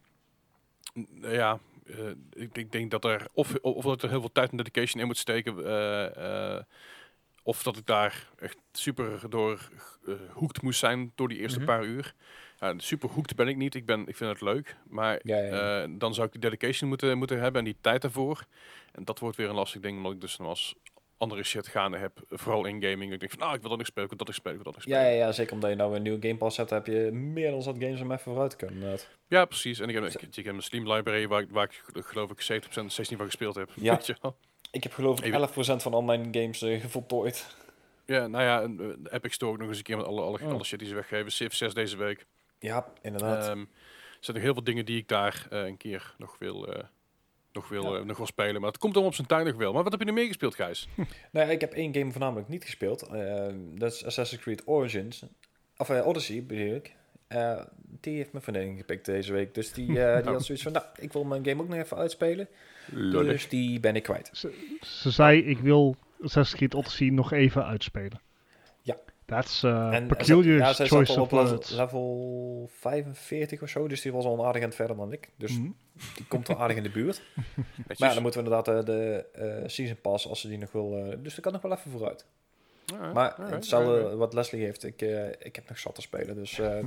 ja, eh, ik, ik denk dat er, of, of dat er heel veel tijd en dedication in moet steken, eh, eh, of dat ik daar echt super door eh, hoekt moest zijn door die eerste Mhm. paar uur. Ja, super hoekt ben ik niet, ik, ben, ik vind het leuk, maar Ja, ja, ja. eh, dan zou ik die dedication moeten, moeten hebben en die tijd daarvoor. En dat wordt weer een lastig ding, omdat ik dus nog als andere shit gaande heb, vooral in gaming. Ik denk van, nou, ik wil dat nog spelen, ik wil dat nog spelen, ik wil dat nog Ja, spelen. ja, ja, zeker omdat je nou een nieuwe Game Pass hebt, heb je meer dan zat games om even vooruit te kunnen. Ja, precies. En ik heb, ik, ik heb een Steam library waar, ik- waar ik geloof ik 70% 16 van gespeeld heb. Ja. Weet je wel? Ik heb geloof ik Even- 11% van online games eh, gevoltooid. Ja, nou ja, en, eh, de Epic Store ook nog eens een keer met alle, alle, Oh. alle shit die ze weggeven. Civ 6 deze week. Ja, inderdaad. Ehm, er zijn nog heel veel dingen die ik daar eh, een keer nog wil, eh, nog, wil, Ja. eh, nog wil spelen. Maar het komt allemaal op zijn tuin nog wel. Maar wat heb je er meer gespeeld, Gijs? Nou, ja, ik heb één game voornamelijk niet gespeeld. Eh, dat is Assassin's Creed Origins. Of Odyssey, bedoel ik. Eh, die heeft mijn vriendin gepikt deze week. Dus die, eh, die Oh. had zoiets van, nou, ik wil mijn game ook nog even uitspelen. Lullig. Dus die ben ik kwijt. Ze, ze zei, ik wil Assassin's Creed Odyssey nog even uitspelen. That's uh, En peculiar ja, zij zat choice al of op level, words. level 45 of zo. Dus die was al een aardig aan het verder dan ik. Dus Mhm. die komt wel aardig in de buurt. Maar ja, dan moeten we inderdaad eh, de eh, Season Pass, als ze die nog wil... eh, dus dat kan nog wel even vooruit. Alright, Maar alright, hetzelfde alright. wat Leslie heeft. Ik, eh, ik heb nog zat te spelen, dus eh,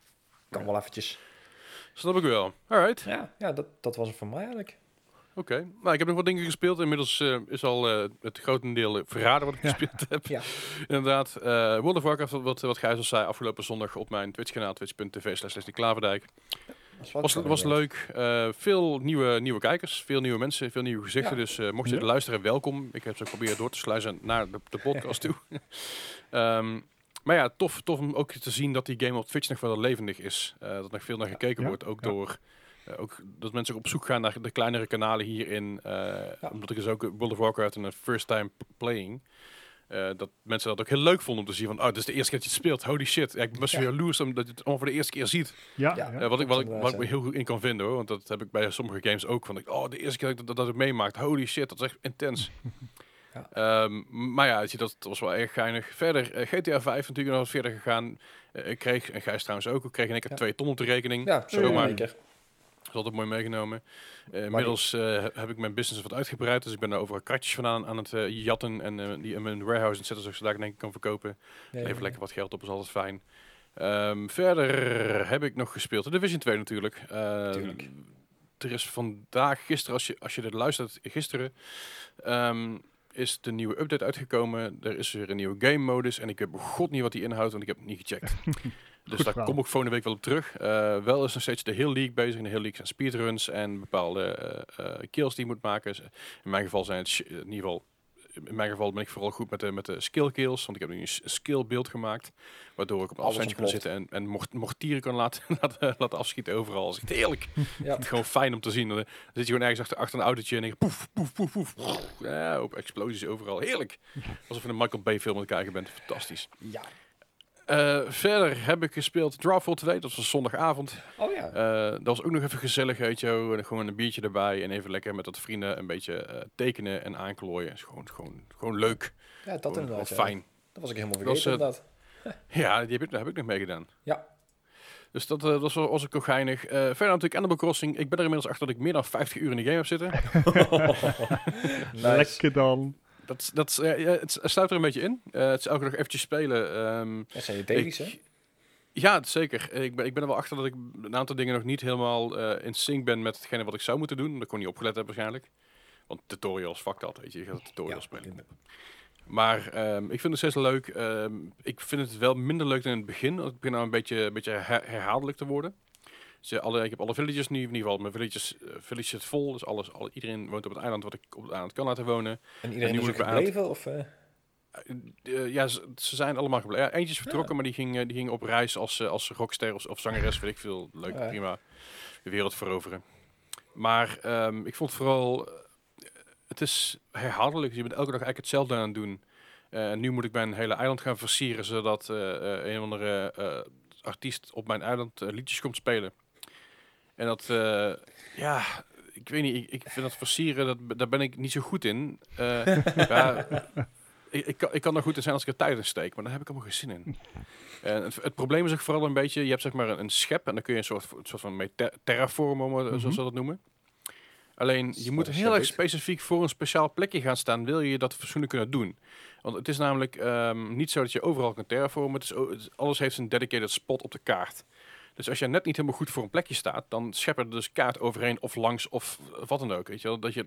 kan wel eventjes. Snap ik wel. Alright. Ja, ja dat, dat was het voor mij eigenlijk. Oké. Nou, ik heb nog wat dingen gespeeld. Inmiddels eh, is al eh, het grotendeel eh, verraden wat ik Ja. gespeeld heb. Ja. Inderdaad. eh World of Warcraft, wat, wat Gijs al zei, afgelopen zondag op mijn Twitch-kanaal, twitch.tv slash Klaverdijk. Was, was leuk. Veel nieuwe, nieuwe kijkers, veel nieuwe mensen, veel nieuwe gezichten. Ja. Dus mocht je Ja. luisteren, welkom. Ik heb ze geprobeerd door te sluizen naar de, de podcast toe. Ehm, maar ja, tof, tof om ook te zien dat die game op Twitch nog wel levendig is. Dat er nog veel naar gekeken Ja, wordt. Ook door ook dat mensen ook op zoek gaan naar de kleinere kanalen hierin. eh, Omdat ik dus ook World of Warcraft een first time playing. eh, dat mensen dat ook heel leuk vonden om te zien van, oh, dit is de eerste keer dat je het speelt. Holy shit. Ja, ik ben best Ja. jaloers omdat je het allemaal voor de eerste keer ziet. Ja. Eh, wat ik, wat, ik, inderdaad, wat ik me heel goed in kan vinden hoor. Want dat heb ik bij sommige games ook. Van, ik, oh, de eerste keer dat ik dat, dat ik meemaakt. Holy shit, dat is echt intens. Ja. Ehm, maar ja, dat was wel erg geinig. Verder, eh, GTA 5 natuurlijk nog wat verder gegaan. Eh, ik kreeg, en Gijs trouwens ook, ik kreeg in één keer Ja. twee ton op de rekening. Ja, zo Zomaar. in één keer. Dat is altijd mooi meegenomen. Eh, inmiddels eh, heb ik mijn business wat uitgebreid. Dus ik ben daar overal kratjes vandaan aan het eh, jatten. En die in mijn warehouse en zetten, zodat ik denk ik kan verkopen. Even lekker wat geld op is altijd fijn. Ehm, verder heb ik nog gespeeld. De Division 2 natuurlijk. Eh, Tuurlijk. Er is vandaag, gisteren, als je, als je dit luistert, gisteren, ehm, is de nieuwe update uitgekomen. Er is weer een nieuwe game modus. En ik heb god niet wat die inhoudt, want ik heb het niet gecheckt. dus daar kom ik volgende week wel op terug. Eh, wel is nog steeds de Hill League bezig. En de Hill League zijn speedruns en bepaalde eh, eh, kills die je moet maken. In mijn geval zijn het, in ieder geval, in mijn geval ben ik vooral goed met de, met de skill kills. Want ik heb nu een skill beeld gemaakt. Waardoor ik op een Alles afstandje kan zitten en, en mocht, mortieren kan laten, laten, laten afschieten overal. Dat is echt heerlijk. Ja. Het is gewoon fijn om te zien. Dan zit je gewoon ergens achter, achter een autootje en denk poef, poef, poef, poef. Ja, op explosies overal. Heerlijk. Alsof je een Michael Bay film aan het kijken bent. Fantastisch. ja. Eh, verder heb ik gespeeld Drawful 2. Dat was zondagavond. Oh ja. Eh, dat was ook nog even gezellig, weet je. Gewoon een biertje erbij en even lekker met wat vrienden een beetje eh, tekenen en aanklooien. Is gewoon, gewoon, gewoon leuk. ja, dat Gewoon, inderdaad. ja. fijn. Dat was ik helemaal Dat was, vergeten, inderdaad. Ja, die heb ik, daar heb ik nog mee gedaan. Ja. Dus dat, eh, dat was, was ook wel geinig. Eh, verder natuurlijk Animal Crossing. Ik ben er inmiddels achter dat ik meer dan 50 uur in de game heb zitten. nice. Lekker dan. Dat, dat, ja, het sluit er een beetje in. Eh, het is elke dag eventjes spelen. Ehm, Dat zijn je dailies, hè? ja, zeker. Ik ben, ik ben er wel achter dat ik een aantal dingen nog niet helemaal eh, in sync ben met hetgene wat ik zou moeten doen. Dat gewoon niet opgelet heb waarschijnlijk. Want tutorials, fuck dat, weet je. Je gaat tutorials Ja, spelen. Maar ehm, ik vind het steeds leuk. Ehm, ik vind het wel minder leuk dan in het begin. Het begint nou een beetje, een beetje her- herhaaldelijk te worden. Ja, alle, ik heb alle villages nu, in ieder geval mijn villages, eh, village zit vol. Dus alles, alle, iedereen woont op het eiland wat ik op het eiland kan laten wonen. En iedereen nu is gebleven? Of, eh? Eh, ja, ze, ze zijn allemaal gebleven. Ja, eentje is vertrokken, maar die ging, die ging op reis als, als rockster of, of zangeres, weet ik veel. Leuk, Ja. prima. De wereld veroveren. Maar ehm, ik vond vooral, het is herhaaldelijk. Je bent elke dag eigenlijk hetzelfde aan het doen. En nu moet ik mijn hele eiland gaan versieren, zodat een of andere artiest op mijn eiland liedjes komt spelen. En dat, eh, ja, ik weet niet, ik, ik vind dat versieren, dat, daar ben ik niet zo goed in. Eh, ja, ik, ik, kan, ik kan er goed in zijn als ik er tijd in steek, maar daar heb ik allemaal geen zin in. En het, het probleem is ook vooral een beetje, je hebt zeg maar een, een schep en dan kun je een soort, een soort van mee ter- terraformen, het- Mhm. zoals ze dat noemen. Alleen, je moet heel erg specifiek voor een speciaal plekje gaan staan, wil je dat fatsoenlijk kunnen doen. Want het is namelijk ehm, niet zo dat je overal kan terraformen, het is- alles heeft een dedicated spot op de kaart. Dus als je net niet helemaal goed voor een plekje staat, dan scheppen er dus kaart overheen of langs of wat dan ook. Weet je wel? Dat je,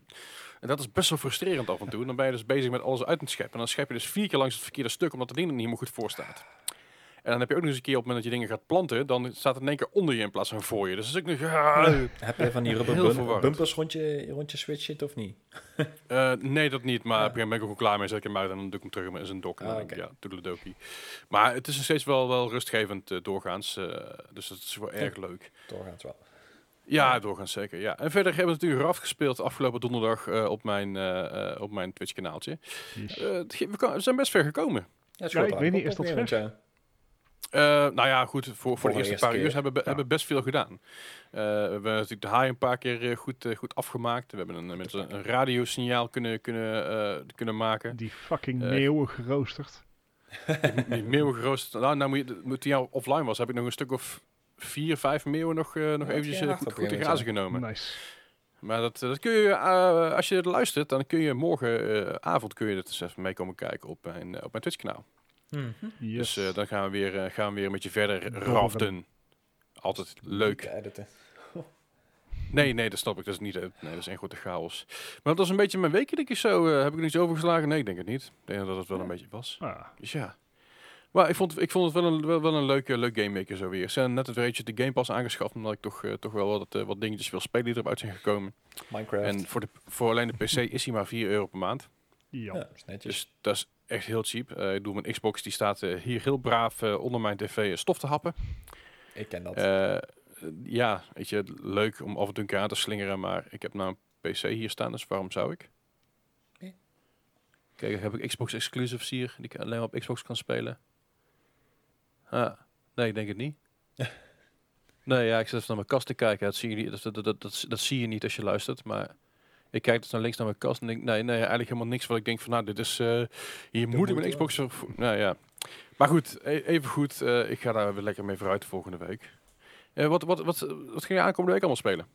en dat is best wel frustrerend af en toe. Dan ben je dus bezig met alles uit te scheppen. En dan schep je dus vier keer langs het verkeerde stuk, omdat het ding er niet helemaal goed voor staat. En dan heb je ook nog eens een keer op het moment dat je dingen gaat planten, dan staat het in één keer onder je in plaats van voor je. Dus dat is ook nog... Heb je van die rubber bum- bumpers rond je, rond je switch zit of niet? Eh, nee, dat niet. Maar Ja. op een gegeven moment ben ik ook wel klaar mee. Zet ik hem uit en dan doe ik hem terug in zijn dok. En dan Ah, denk ik, oké. ja, toedeledokie. Maar het is nog steeds wel, wel rustgevend eh, doorgaans. eh, dus dat is wel erg leuk. Doorgaans wel. Ja, doorgaans zeker. Ja. En verder hebben we natuurlijk RAF gespeeld afgelopen donderdag eh, op mijn, eh, eh, op mijn Twitch kanaaltje. Yes. Eh, het ge- we, zijn best ver gekomen. Ja, Ja, ik weet niet, is dat ver? Eh, nou ja, goed, voor, voor, Voor de de eerste eerste paar keer. uur hebben we Ja. hebben best veel gedaan. Eh, we hebben natuurlijk de haai een paar keer eh, goed, goed afgemaakt. We hebben een, met een, een radiosignaal kunnen, kunnen, eh, kunnen maken. Die fucking meeuwen geroosterd. Die meeuwen geroosterd. Nou, nou moet je, moet die jou offline was, heb ik nog een stuk of vier, vijf meeuwen nog, nog Ja, eventjes acht goed, grazen genomen. Nice. Maar dat, dat kun je, eh, als je het luistert, dan kun je morgenavond kun je het eens even mee komen kijken op mijn, op mijn Twitch kanaal. Yes. Dus eh, dan gaan we, weer, eh, gaan we weer met je verder raften. Altijd leuk. Nee, nee, dat snap ik. Dat is niet. eh, Nee, dat is één grote chaos. Maar dat was een beetje mijn week, denk ik zo. Eh, heb ik er niets overgeslagen? Nee, ik denk het niet. Ik denk dat het wel een beetje was. Ah, Dus ja. Maar ik vond, ik vond het wel een, wel, wel een leuke, leuk game maker zo weer. Ze hebben net het weetje de Game Pass aangeschaft, omdat ik toch, toch wel wat, wat dingetjes wil spelen die erop uit zijn gekomen. Minecraft. En voor, de, voor alleen de PC is hij maar 4 euro per maand. ja. ja, dat is netjes. Dus dat is echt heel cheap. Eh, ik doe mijn Xbox, die staat eh, hier heel braaf eh, onder mijn tv stof te happen. ik ken dat. Ja, weet je, leuk om af en toe een keer aan te slingeren, maar ik heb nou een PC hier staan, dus waarom zou ik? Nee. Kijk, heb ik Xbox exclusives hier, die ik alleen maar op Xbox kan spelen? Ah, nee, ik denk het niet. nee, ja, ik zit even naar mijn kast te kijken. Dat zie je niet, dat, dat, dat, dat, dat zie je niet als je luistert, maar Ik kijk dus naar links naar mijn kast en denk, nee, nee, eigenlijk helemaal niks wat ik denk van, nou, dit is, eh, hier moet ik mijn Xbox... voor- Nou ja. Maar goed, e- even goed, eh, ik ga daar weer lekker mee vooruit volgende week. Eh, wat, wat, wat, wat ga je aankomende week allemaal spelen?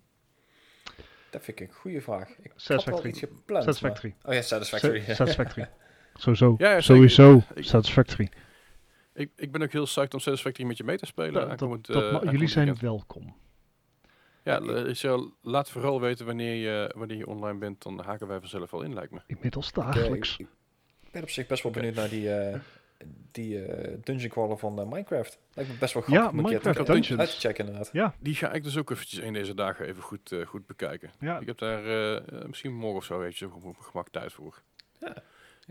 Dat vind ik een goede vraag. Ik Satisfactory. iets gepland. Satisfactory. maar- Oh ja, Satisfactory. Sa- Satisfactory. Sowieso. Ja. Sowieso. Ik- Satisfactory. Ik, ik ben ook heel psyched om Satisfactory met je mee te spelen. Dat- dat- dat eh, jullie zijn weekend. welkom. Ja, eh, laat vooral weten wanneer je, wanneer je online bent, dan haken wij vanzelf wel in, lijkt me. Inmiddels Ik, eh, dagelijks. Ik, ik ben op zich best wel benieuwd naar die, eh, die eh, dungeon crawler van Minecraft. Lijkt me best wel grappig Ja, om een keer Minecraft te- Dungeons. uit te checken inderdaad. Die ga ik dus ook eventjes een deze dagen even goed, goed bekijken. Ja, Ik heb daar misschien morgen of zo eventjes op mijn gemak tijd voor. Ja.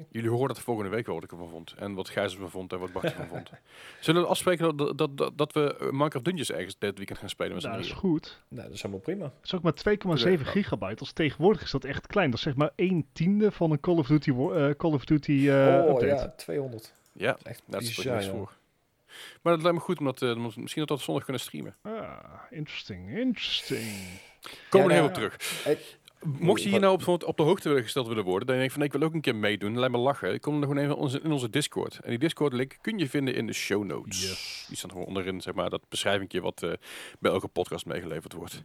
Jullie horen dat volgende week wel wat ik ervan vond. En wat Gijs ervan vond en wat Bart ervan vond. Zullen we afspreken dat, dat, dat, dat we Minecraft Dungeons ergens dit weekend gaan spelen met z'n dat is goed. Nou, dat is helemaal prima. Het is ook maar 2,7 Ja. gigabyte. Als tegenwoordig is dat echt klein. Dat is zeg maar 1 tiende van een Call of Duty, eh, Call of Duty eh, oh update. ja, 200. Ja, Dat is echt dat is bizar, niks ja. voor. Maar dat lijkt me goed, omdat eh, misschien dat we dat zondag kunnen streamen. Ah, interesting, interesting. Komen we Ja, heel nou, terug. Mocht je hier nou op, op de hoogte willen gesteld willen worden, dan denk je van ik wil ook een keer meedoen, lijkt me lachen. Ik kom dan gewoon even in onze, in onze Discord. En die Discord link kun je vinden in de show notes. Yes. Die staat gewoon onderin, zeg maar, dat beschrijvingje wat eh, bij elke podcast meegeleverd wordt.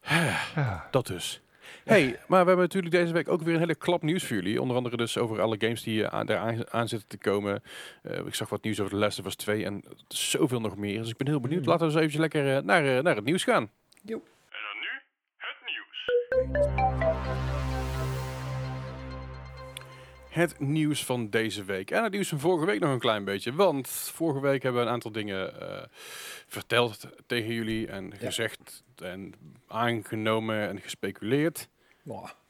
Dat dus. Hey, maar we hebben natuurlijk deze week ook weer een hele klap nieuws voor jullie. Onder andere dus over alle games die eh, aan, daar aan, aan zitten te komen. Eh, ik zag wat nieuws over The Last of Us 2 en zoveel nog meer. Dus ik ben heel benieuwd. Mm. Laten we eens eventjes lekker naar, naar het nieuws gaan. Jo. Het nieuws. Van deze week. En het nieuws van vorige week nog een klein beetje. Want vorige week hebben we een aantal dingen eh, verteld tegen jullie. En gezegd en aangenomen en gespeculeerd.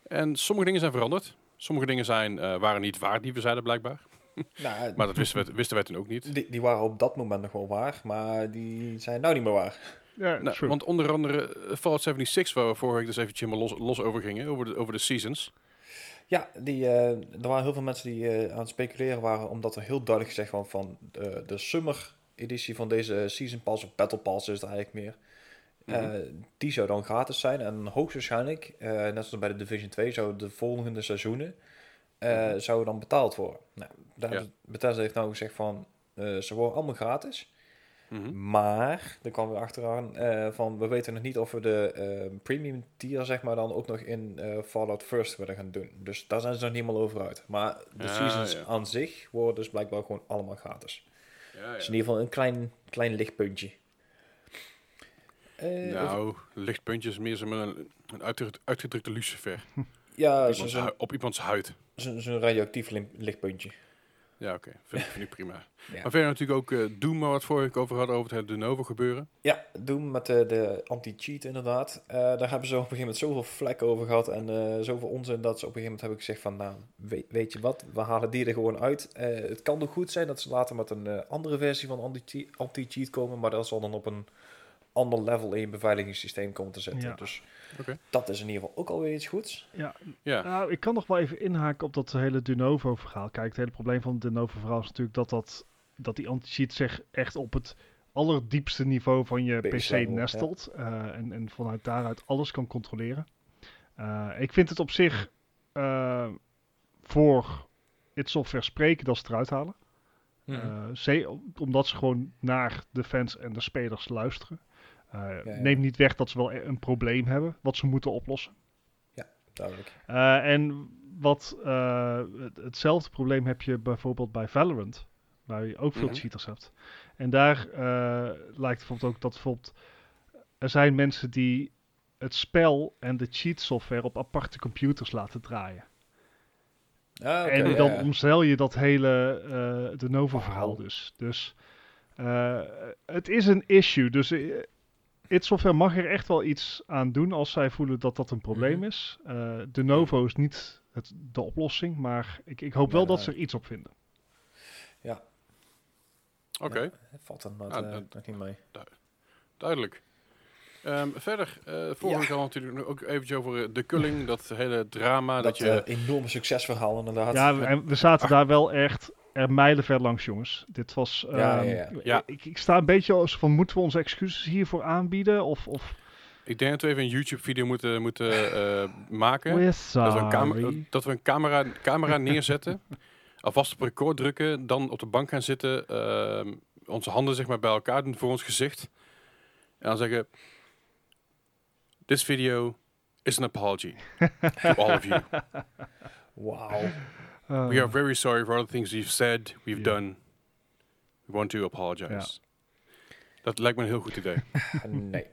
En sommige dingen zijn veranderd. Sommige dingen zijn, eh, waren niet waar die we zeiden blijkbaar. nou, Maar dat wisten wij, wisten wij toen ook niet. die, die waren op dat moment nog wel waar, maar die zijn nou niet meer waar. Ja, Nou, want onder andere eh, Fallout 76, waar we vorige week dus eventjes helemaal los, los over gingen, over de, over de seasons. Ja, die, eh, er waren heel veel mensen die eh, aan het speculeren waren, omdat er heel duidelijk gezegd was van de, de summer editie van deze Season Pass, of Battle Pass is het eigenlijk meer, Mhm. eh, die zou dan gratis zijn. En hoogstwaarschijnlijk, eh, net zoals bij de Division 2, zouden de volgende seizoenen eh Mhm. zouden dan betaald worden. Nou, daar Ja. Bethesda heeft nou gezegd van, eh, ze worden allemaal gratis. Mhm. Maar, er kwam weer achteraan eh, van, we weten nog niet of we de eh, premium tier, zeg maar, dan ook nog in eh, Fallout First willen gaan doen. Dus daar zijn ze nog niet helemaal over uit. Maar de Ja, seasons ja. aan zich worden dus blijkbaar gewoon allemaal gratis. Ja, Dus in ieder geval een klein, klein lichtpuntje. Eh, Nou, lichtpuntjes meer zo'n een, een uitgedrukt- uitgedrukte lucifer. ja, op, iemands op iemands huid. zo, zo'n radioactief lichtpuntje. Ja, oké. Vind, vind ik prima. Ja. Maar verder natuurlijk ook eh Doom, het vorige week over hadden, over het de Novo gebeuren. Ja, doen met de, de anti-cheat inderdaad. Eh, daar hebben ze op een gegeven moment zoveel vlek over gehad en eh, zoveel onzin dat ze op een gegeven moment hebben gezegd van, nou, weet, weet je wat, we halen die er gewoon uit. Eh, het kan nog goed zijn dat ze later met een eh, andere versie van anti- anti-cheat komen, maar dat zal dan op een ander level in je beveiligingssysteem komen te zitten. Ja. Dus Oké. dat is in ieder geval ook alweer iets goeds. ja, Ja, Nou, ik kan nog wel even inhaken op dat hele Dunovo-verhaal. Kijk, het hele probleem van het Dunovo-verhaal is natuurlijk dat, dat, dat die anti-cheat zich echt op het allerdiepste niveau van je PC nestelt. eh, en, en vanuit daaruit alles kan controleren. Eh, ik vind het op zich eh, voor het software spreken dat ze het eruit halen. Mhm. Eh, ze- omdat ze gewoon naar de fans en de spelers luisteren. Eh, ja. Neemt niet weg dat ze wel een probleem hebben wat ze moeten oplossen. Duidelijk. Eh, en wat eh, het- hetzelfde probleem heb je bijvoorbeeld bij Valorant, waar je ook veel Mhm. cheaters hebt. En daar lijkt bijvoorbeeld ook dat bijvoorbeeld er zijn mensen die het spel en de cheat software op aparte computers laten draaien. Ah, en ja, dan ja. omzeil je dat hele eh de Novo verhaal dus. Dus het is een issue. Dus Software mag er echt wel iets aan doen als zij voelen dat dat een probleem Mhm. is. Eh, de Novo is niet het, de oplossing, maar ik, ik hoop wel dat ze er iets op vinden. oké. Ja, valt er inderdaad, Ah, eh, dat- nog niet mee. Duidelijk. Ehm, verder, eh vorige Ja. week hadden we natuurlijk ook eventjes over eh, de kulling, dat hele drama. Dat, Dat, je, eh, enorme succesverhaal inderdaad. Ja, we- en we zaten daar wel echt er mijlenver langs, jongens. Dit was... Ja, ehm, ja, ja. Ja. Ik, ik sta een beetje als van, moeten we onze excuses hiervoor aanbieden? Of, of Ik denk dat we even een YouTube-video moeten, moeten eh, maken. We're Dat we een, dat we een camera, camera neerzetten, alvast op record drukken, dan op de bank gaan zitten, ehm, onze handen zeg maar bij elkaar doen voor ons gezicht. En dan zeggen, this video is an apology to all of you. Wauw. Uh, We are very sorry for all the things we've said, we've done. We want to apologize. Dat lijkt me een heel goed idee. Nee.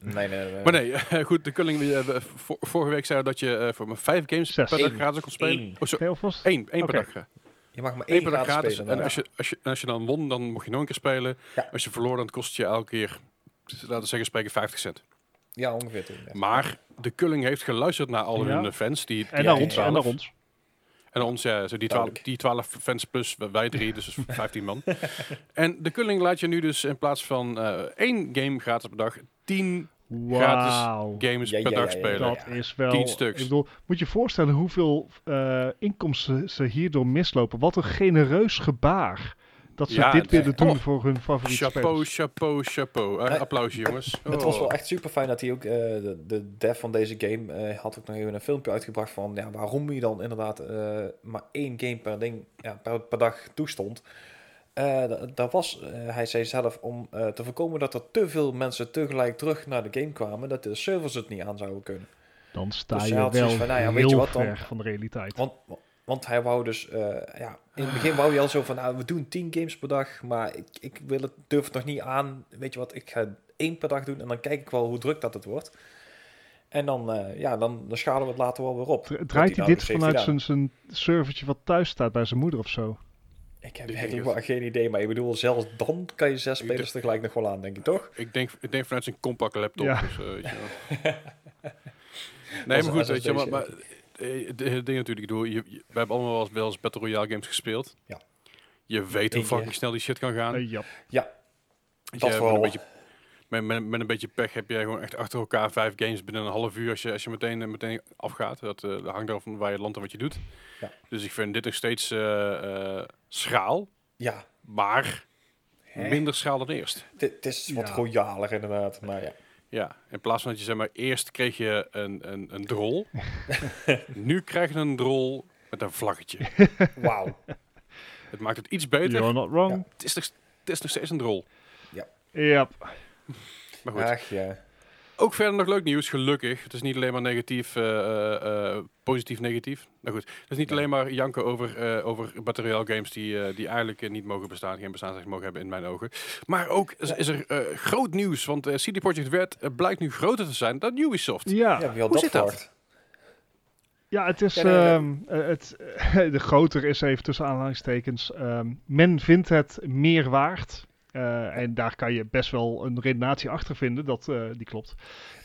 Nee, nee, nee. Maar nee, goed, de kulling, eh, vor- vorige week zei dat je eh, voor maar vijf games Zes. per dag gratis kon spelen. Eén. Oh, Nee, was één, per dag. Je mag maar één per dag gratis spelen. En als je, als, je, als je dan won, dan mocht je nog een keer spelen. Ja. Als je verloor, dan kost je elke keer, laten we zeggen, spreken 50 cent. Ja, ongeveer toen. ja. Maar de kulling heeft geluisterd naar al Ja. hun eh, fans. Die, die En naar ons, en 12. naar ons. En ons, ja, zo die, 12, Duidelijk. die 12 fans plus wij drie, dus dat is 15 man. en de kulling laat je nu dus in plaats van eh, één game gratis per dag, 10 Wauw. games Ja, per ja, dag ja, ja, spelen. Dat is wel... 10 stuks. Ik bedoel, moet je voorstellen hoeveel eh, inkomsten ze hierdoor mislopen. Wat een genereus gebaar. Dat ze Ja, dit willen doen oh. voor hun favoriete Chapeau, spelers. chapeau, chapeau. Eh, applausje jongens. Het was Oh. wel echt super fijn dat hij ook, eh, de, de dev van deze game, eh, had ook nog even een filmpje uitgebracht van ja, waarom je dan inderdaad eh, maar één game per, ding, ja, per, per dag toestond. Eh, dat- was, hij zei zelf, om eh, te voorkomen dat er te veel mensen tegelijk terug naar de game kwamen, dat de servers het niet aan zouden kunnen. Dan sta Dus je hij had wel van, nou ja, weet heel je wat dan? ver van de realiteit. Want, want hij wou dus, eh, ja, in het begin wou hij al zo van, nou, we doen 10 games per dag, maar ik, ik wil het, durf het nog niet aan. Weet je wat, ik ga één per dag doen en dan kijk ik wel hoe druk dat het wordt. En dan, eh, ja, dan, dan schalen we het later wel weer op. Draait hij nou dit dus vanuit zijn, zijn servertje wat thuis staat bij zijn moeder of zo? Ik heb het. wel geen idee, maar ik bedoel, zelfs dan kan je zes Ik spelers denk- tegelijk nog wel aan, denk ik, toch? Ik denk, ik denk vanuit zijn compact laptop. Ja. Dus, eh, weet je wel. nee, maar goed, weet je, maar, maar het hele ding natuurlijk, ik bedoel, je, je- we hebben allemaal wel eens, wel eens Battle Royale games gespeeld. Ja. Je weet hoe fucking snel die shit kan gaan. Eh, ja. Weet dat je, met, vooral. een beetje, met, met, met een beetje pech heb jij gewoon echt achter elkaar vijf games binnen een half uur als je, als je meteen, eh, meteen afgaat. Dat, eh, dat hangt eraf van waar je landt en wat je doet. Ja. Dus ik vind dit nog steeds eh, eh, schraal, Ja, maar Hè? minder schaal dan eerst. dit het is wat Ja. royaler inderdaad, maar ja. Ja, in plaats van dat je zeg maar eerst kreeg je een, een, een drol. nu krijg je een drol met een vlaggetje. Wauw. Het maakt het iets beter. You're not wrong. Het, is nog, het is nog steeds een drol. Ja. Maar goed. Ach ja. Ook verder nog leuk nieuws, gelukkig. Het is niet alleen maar negatief, eh, eh, eh, positief negatief. Nou goed, het is niet Ja. alleen maar janken over, eh over Battle Royale games die, eh, die eigenlijk niet mogen bestaan, geen bestaansrecht mogen hebben in mijn ogen. Maar ook is, is er eh, groot nieuws, want eh, CD Projekt Red eh, blijkt nu groter te zijn dan Ubisoft. Ja. Ja, Hoe dat zit dat? Ja, het is. Ja, nee, nee. ehm, eh, het, de groter is even tussen aanhalingstekens. ehm, men vindt het meer waard. Eh, en daar kan je best wel een redenatie achter vinden, dat, eh, die klopt.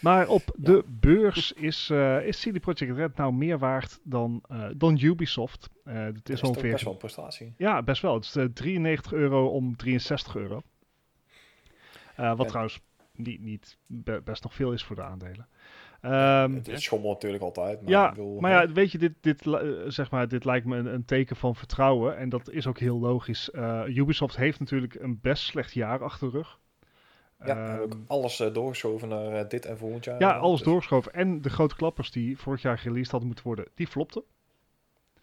Maar op de beurs is, eh is CD Projekt Red nou meer waard dan, dan Ubisoft. Het Dat is toch ongeveer. best wel een prestatie. Ja, best wel. Het is eh, 93 euro om 63 euro. Wat En- trouwens niet, niet be- best nog veel is voor de aandelen. Ehm, het is schommel natuurlijk altijd. Maar ja, ik bedoel, maar ja, weet je, dit, dit, eh, zeg maar, dit lijkt me een, een teken van vertrouwen. En dat is ook heel logisch. Eh, Ubisoft heeft natuurlijk een best slecht jaar achter de rug. Ja, Ehm, ook alles eh, doorgeschoven naar dit en volgend jaar. ja, alles dus- doorgeschoven. En de grote klappers die vorig jaar released hadden moeten worden, die flopten.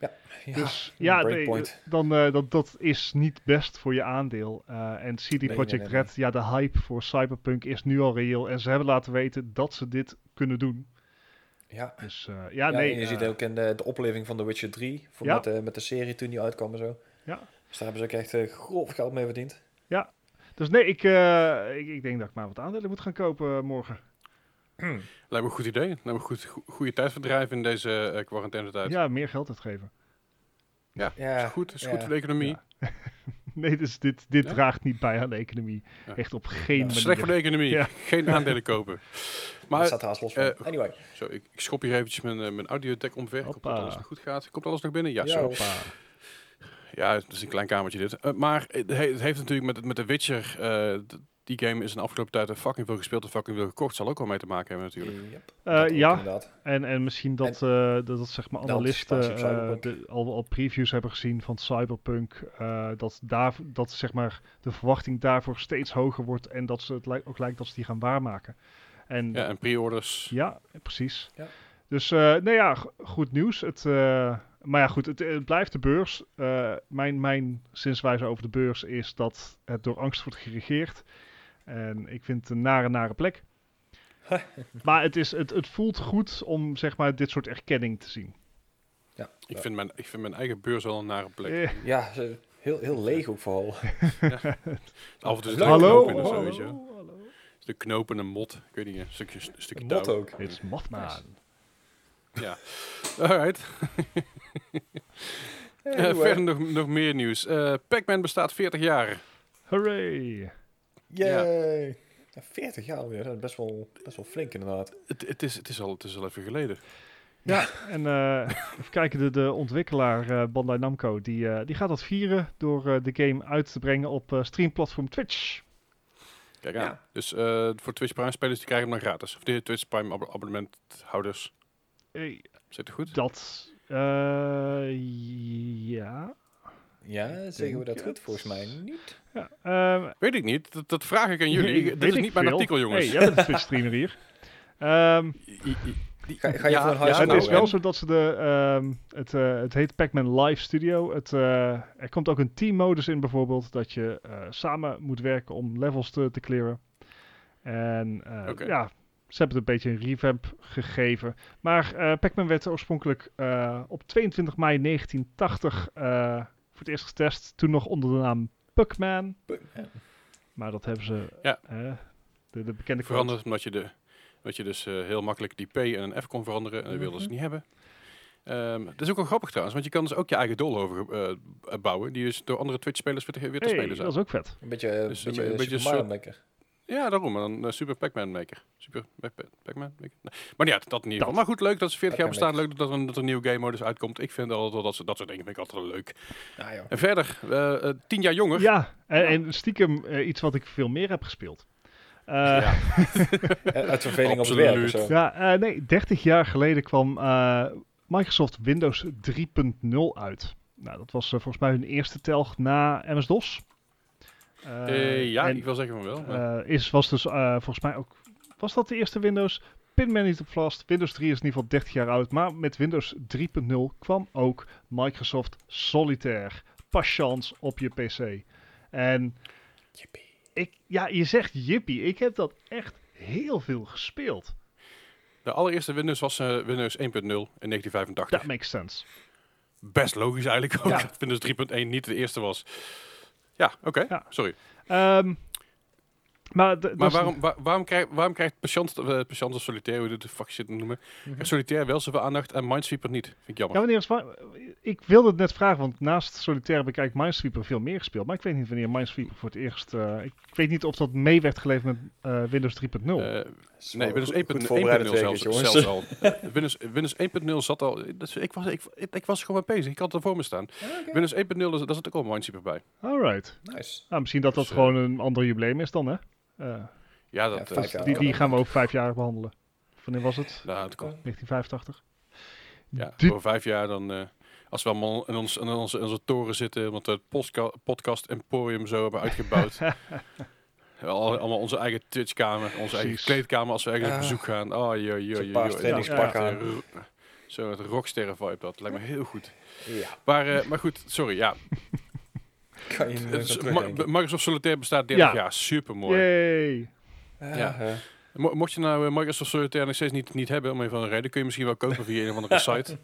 Ja, Dus ja, nee, breakpoint. dan, eh, dat, dat is niet best voor je aandeel. Eh, en CD nee, Projekt nee, nee. Red, ja, de hype voor Cyberpunk is nu al reëel. En ze hebben laten weten dat ze dit kunnen doen. Ja, Dus eh, ja, ja, nee. en je ziet eh, ook in de, de opleving van The Witcher 3, voor Ja. met, de, met de serie toen die uitkwam en zo. Ja. Dus daar hebben ze ook echt eh, grof geld mee verdiend. Dus nee, ik, eh, ik, ik denk dat ik maar wat aandelen moet gaan kopen eh, morgen. Lijkt me een goed idee. Lijkt me een goed, go- goede tijdverdrijf in deze eh quarantainetijd. Ja, meer geld uitgeven. Ja, Ja, is goed. Is ja. goed voor de economie. Ja. Nee, dus dit, dit Ja? draagt niet bij aan de economie. Ja. Echt op geen Ja. manier. Slecht voor de economie. Ja. Geen aandelen kopen. Maar, dat staat haast los van. eh, anyway. zo, ik, ik schop hier eventjes mijn, eh, mijn audiodeck omver. Ik hoop dat Hoppa. alles nog goed gaat. Komt alles nog binnen? Ja, Ja, zo. Hoppa. Ja, het is een klein kamertje dit. Maar het, he- het heeft natuurlijk met, met The Witcher... eh, die game is in de afgelopen tijd fucking veel gespeeld en fucking veel gekocht. Zal ook wel mee te maken hebben natuurlijk. Yep, Eh, ja, inderdaad. en, en misschien dat, eh, dat, dat zeg maar analisten eh, de, al, al previews hebben gezien van Cyberpunk. eh, dat, daar, dat zeg maar de verwachting daarvoor steeds hoger wordt en dat ze het lijk- ook lijkt dat ze die gaan waarmaken. En Ja, en pre-orders. Ja, precies. Ja. Dus, eh nou ja, goed nieuws. Het, eh, maar ja, goed, het, het blijft de beurs. Eh, mijn, mijn zinswijze over de beurs is dat het door angst wordt geregeerd. En ik vind het een nare, nare plek. maar het, is, het, het voelt goed om, zeg maar, dit soort erkenning te zien. Ik, vind mijn, ik vind mijn eigen beurs wel een nare plek. Eh, Ja, heel, heel leeg ook vooral. Af en toe zit een Hallo, knoop in of zo, hallo, weet je wel. hallo. De knoop en een mot. Ik weet niet, een stukje, een stukje Een touw. mot ook. It's Mothman. Ja. Alright. Eh, verder nog, nog meer nieuws. Eh, Pac-Man bestaat 40 jaar. Hooray. Yay! Ja, 40 jaar alweer, dat is best wel, best wel flink inderdaad. Het, het, is, het, is al, het is al even geleden. Ja, en eh, even kijken, de, de ontwikkelaar eh, Bandai Namco, die, eh, die gaat dat vieren door eh, de game uit te brengen op eh, streamplatform Twitch. Kijk Ja. aan. Dus eh, voor Twitch Prime spelers die krijgen hem dan gratis. Of de Twitch Prime ab- abonnementhouders. Hey, Zit het goed? dat, eh, ja. Ja, zeggen we dat goed? Volgens mij niet. Ja ehm, Weet ik niet. Dat, dat vraag ik aan jullie. ik- Dit weet is niet mijn veel. artikel, jongens. Hey, jij bent een Twitch-streamer hier. Ehm, I- I- die- Ga- ga je ja, school het is nou, wel en- zo dat ze de, ehm, het, eh, het heet Pac-Man Live Studio. Het, eh, er komt ook een teammodus in bijvoorbeeld, dat je eh, samen moet werken om levels te, te clearen. En eh, ja, ze hebben het een beetje een revamp gegeven. Maar eh Pac-Man werd oorspronkelijk eh, op 22 mei 1980 eh, voor het eerst getest. Toen nog onder de naam Puckman. Maar dat hebben ze, Ja. eh, de, de bekende veranderd omdat je, de, dat je dus eh, heel makkelijk die P en een F kon veranderen. En dat wilden ze Mhm. niet hebben. Ehm dat is ook wel grappig trouwens, want je kan dus ook je eigen doolhoven eh, bouwen. Die dus door andere Twitch-spelers weer te, weer te Hey, spelen zijn. dat is ook vet. Een beetje, een Dus beetje, een een beetje Ja, daarom. En dan eh, Super Pac-Man Maker. Super Pac- Pac- Pac-Man Maker. Nee. Maar ja, dat in ieder geval. Maar goed, leuk dat ze 40 jaar bestaan. Leuk dat er, een, dat er een nieuwe game modus uitkomt. Ik vind altijd wel dat, ze, dat soort dingen vind ik altijd wel leuk. Ja, joh. En verder, eh, eh, 10 jaar jonger. Ja, en, en stiekem iets wat ik veel meer heb gespeeld. Eh, Ja. Uit verveling op het werk zo. Ja, nee, 30 jaar geleden kwam eh, Microsoft Windows 3.0 uit. Nou, dat was volgens mij hun eerste telg na MS-DOS. Eh, Eh, ja, en, ik wil zeggen van wel. maar- eh, is, was dus eh, volgens mij ook... Was dat de eerste Windows? Pin me niet op vast. Windows 3 is in ieder geval 30 jaar oud. Maar met Windows 3.0 kwam ook Microsoft Solitaire. Patience op je PC. En Jippie. ik, ja, je zegt jippie. Ik heb dat echt heel veel gespeeld. de allereerste Windows was Windows 1.0 in 1985. That makes sense. Best logisch eigenlijk ook Ja. dat Windows 3.1 niet de eerste was. Ja, oké. Ja. Sorry. Ehm, maar Maar is- waarom, waar- waarom, krijgt, waarom krijgt uh, Patience of Solitaire, hoe je de fuck shit noemen, krijgt Solitaire wel zoveel aandacht en Minesweeper niet? Vind ik Ja, jammer. wanneer is wa- ik wilde het net vragen, want naast Solitaire heb ik eigenlijk Minesweeper veel meer gespeeld. Maar ik weet niet wanneer Minesweeper voor het eerst... eh, ik weet niet of dat mee werd geleverd met eh, Windows 3.0. Eh, Is nee, Windows goed- 1.0 goed voorbereid 1.0 het zelfs, zelfs al. Windows, Windows 1.0 zat al... Ik, was, ik, ik was gewoon mee bezig. Ik had het er voor me staan. Ah. Windows 1.0, daar zat ook al Minesweeper bij. Alright. Nice. Nou, misschien dat dat Dus, eh, gewoon een ander jubileum is dan, hè? Eh, Ja, dat, Ja, eh, die, die gaan we ook vijf jaar behandelen. Wanneer was het? Nou, het kan. 1985. Ja, Die- voor vijf jaar dan... eh, als we allemaal in, ons, in, onze, in onze toren zitten, want we het podcast emporium zo hebben uitgebouwd. Al- allemaal onze eigen Twitch-kamer, onze eigen kleedkamer als we ergens op Ah. bezoek gaan. Oh, joh, joh, joh, trainingspak aan. Zo, het rocksterren vibe, dat lijkt me heel goed. Ja. Maar, eh, maar goed, sorry, ja. Kan je Het Ma-? Microsoft Solitaire bestaat 30 Ja. jaar, super mooi. Ja. Ah. Mo- mocht je nou eh, Microsoft Solitaire nog steeds niet, niet hebben, om een van de reden, kun je misschien wel kopen via een of andere site.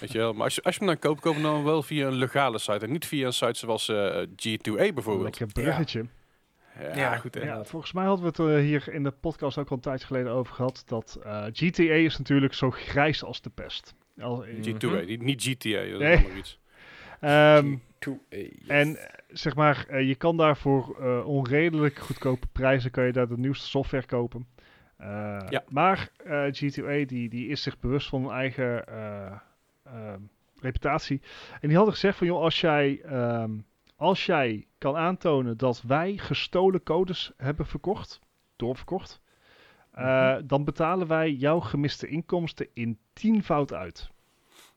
Weet je wel, maar als je, als je hem dan koopt, koop hem dan wel via een legale site en niet via een site zoals eh, G2A bijvoorbeeld. Lekker bruggetje. Ja, Ja, goed hè. Ja, volgens mij hadden we het eh, hier in de podcast ook al een tijdje geleden over gehad. Dat eh, GTA is natuurlijk zo grijs als de pest. Al, Mm. G2A, niet, GTA, dat Nee. is iets. Ehm, 2A. En eh, zeg maar, eh, je kan daar voor eh, onredelijk goedkope prijzen kan je daar de nieuwste software kopen. Ja. Maar eh, G2A die, die is zich bewust van hun eigen eh, ehm, reputatie. En die hadden gezegd van joh, als jij, ehm, als jij kan aantonen dat wij gestolen codes hebben verkocht, doorverkocht, Mhm. dan betalen wij jouw gemiste inkomsten in tienvoud uit.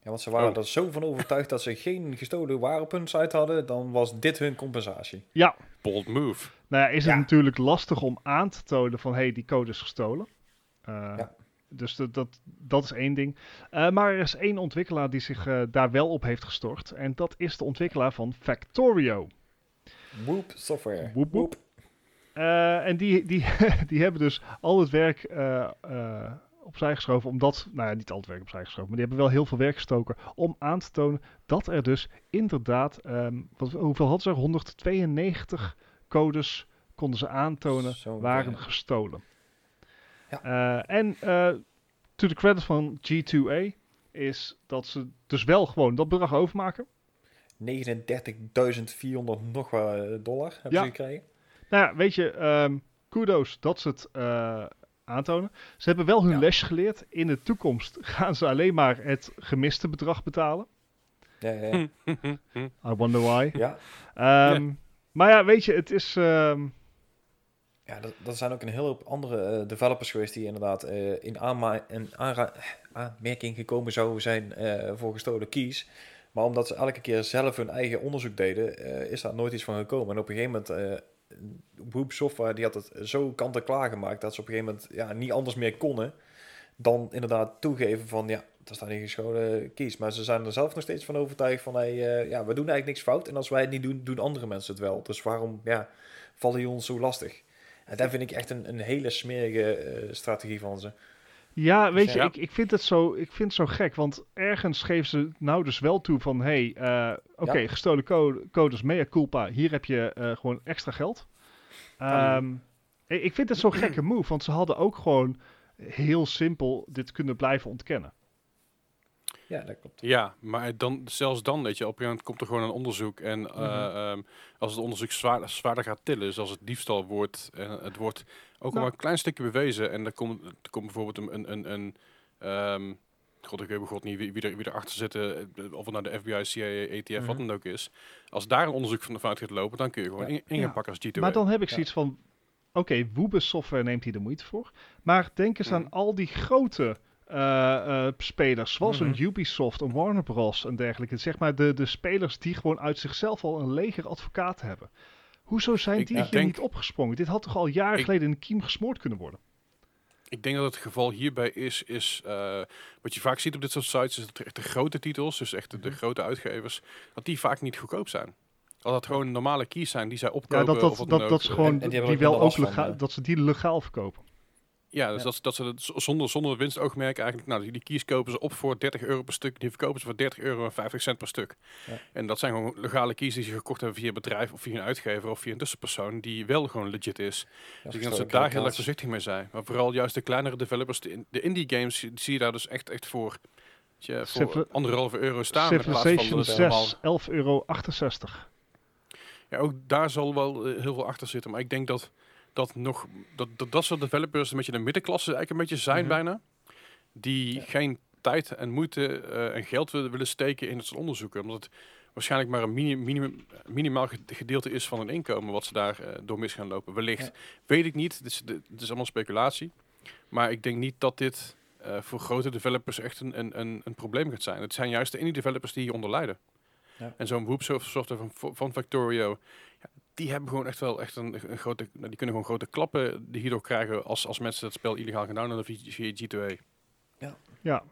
Ja, want ze waren Oh. er zo van overtuigd dat ze geen gestolen waren op hun site hadden, dan was dit hun compensatie. Ja, Bold move. Nou ja, is het Ja. natuurlijk lastig om aan te tonen van hé, hey, die code is gestolen. Eh, Ja. Dus dat, dat, dat is één ding. Eh, maar er is één ontwikkelaar die zich eh, daar wel op heeft gestort. En dat is de ontwikkelaar van Factorio. Whoop software. Woep, woep. Eh, en die, die, die hebben dus al het werk eh, eh, opzij geschoven. Omdat, nou ja, niet al het werk opzij geschoven. Maar die hebben wel heel veel werk gestoken. Om aan te tonen dat er dus inderdaad. wat, hoeveel hadden ze er? 192 codes konden ze aantonen. Zo, waren ja. gestolen. Ja. Eh, en eh to the credit van G2A is dat ze dus wel gewoon dat bedrag overmaken. 39.400 nog wat eh, dollar hebben Ja. ze gekregen. Nou ja, weet je, ehm, kudos dat ze het aantonen. Ze hebben wel hun Ja. les geleerd. In de toekomst gaan ze alleen maar het gemiste bedrag betalen. Ja, ja, ja. I wonder why. ja. Ehm, Maar ja, weet je, het is... ehm, Ja, dat, dat zijn ook een hele hoop andere eh, developers geweest die inderdaad eh, in, aanma in aanra- aanmerking gekomen zouden zijn eh, voor gestolen keys. Maar omdat ze elke keer zelf hun eigen onderzoek deden, eh, is daar nooit iets van gekomen. En op een gegeven moment, eh Whoop Software die had het zo kant-en-klaar gemaakt dat ze op een gegeven moment ja, niet anders meer konden dan inderdaad toegeven van ja, er staan hier gestolen keys. Maar ze zijn er zelf nog steeds van overtuigd van hey, eh, ja, we doen eigenlijk niks fout. En als wij het niet doen, doen andere mensen het wel. Dus waarom ja, vallen die ons zo lastig? En dat vind ik echt een, een hele smerige eh, strategie van ze. Ja, weet je, Ja. ik, ik, vind het zo, ik vind het zo gek. Want ergens geven ze nou dus wel toe van... hey, eh, oké, Ja. gestolen code, codes, mea culpa. Hier heb je eh, gewoon extra geld. Ehm, ik ik vind het zo'n gekke move. Want ze hadden ook gewoon heel simpel dit kunnen blijven ontkennen. Ja, dat klopt. Ja, maar dan, zelfs dan, weet je, op een gegeven moment komt er gewoon een onderzoek. En eh, Mhm. ehm, als het onderzoek zwaar, zwaarder gaat tillen, dus als het diefstal wordt, en het wordt ook al Nou. maar een klein stukje bewezen. En er komt, er komt bijvoorbeeld een, een, een, een ehm, god, ik weet bijvoorbeeld niet wie, wie, er, wie erachter zit, eh, of het nou de FBI, CIA, ATF, wat Mhm. dan ook is. Als daar een onderzoek van vanuit gaat lopen, dan kun je gewoon Ja. in, in gaan Ja. pakken als G2. Maar dan heb ik Ja. zoiets van... Oké, Woebe Software neemt hier de moeite voor. Maar denk eens aan Mhm. al die grote spelers, zoals Mhm. een Ubisoft, een Warner Bros. en dergelijke. Zeg maar de, de spelers die gewoon uit zichzelf al een leger advocaten hebben. Hoezo zijn Ik die hier denk- niet opgesprongen? Dit had toch al jaren Ik- geleden in de kiem gesmoord kunnen worden? Ik denk dat het geval hierbij is, is eh, wat je vaak ziet op dit soort sites, is dat echt de grote titels, dus echt de, de Mhm. grote uitgevers, dat die vaak niet goedkoop zijn. Als dat gewoon normale keys zijn die zij opkopen. Ja, dat, of dat, wat dat, dat eh, gewoon en die wel ook van, legaal, eh. dat ze die legaal verkopen. Ja, dus Ja. Dat, ze- dat ze zonder, zonder winstoogmerk eigenlijk, nou, die, die keys kopen ze op voor 30 euro per stuk, die verkopen ze voor 30 euro en 50 cent per stuk. Ja. En dat zijn gewoon legale keys die ze gekocht hebben via een bedrijf of via een uitgever of via een tussenpersoon die wel gewoon legit is. Dus ik denk dat ze daar heel erg voorzichtig mee zijn. Maar vooral juist de kleinere developers, de, in- de indie games, zie je daar dus echt, echt voor, je, voor Civil- anderhalve euro staan. in plaats van Civilization dat het helemaal- 6, 11,68 euro. Ja, ook daar zal wel eh, heel veel achter zitten. Maar ik denk dat dat nog dat dat, dat soort developers een beetje de middenklasse eigenlijk een beetje zijn Mhm. bijna. Die Ja. geen tijd en moeite eh, en geld willen, willen steken in het onderzoeken. Omdat het waarschijnlijk maar een mini, minimum, minimaal ge- gedeelte is van hun inkomen wat ze daar eh, door mis gaan lopen. Wellicht. Ja. Weet ik niet. Dit is, dit is allemaal speculatie. Maar ik denk niet dat dit eh, voor grote developers echt een, een, een, een probleem gaat zijn. Het zijn juist de indie developers die hieronder lijden. Ja. En zo'n Whoop software van, van Factorio, die hebben gewoon echt wel echt een, een grote, nou, die kunnen gewoon grote klappen die hierdoor krijgen als, als mensen het spel illegaal gaan downloaden via, via G2A. Ja,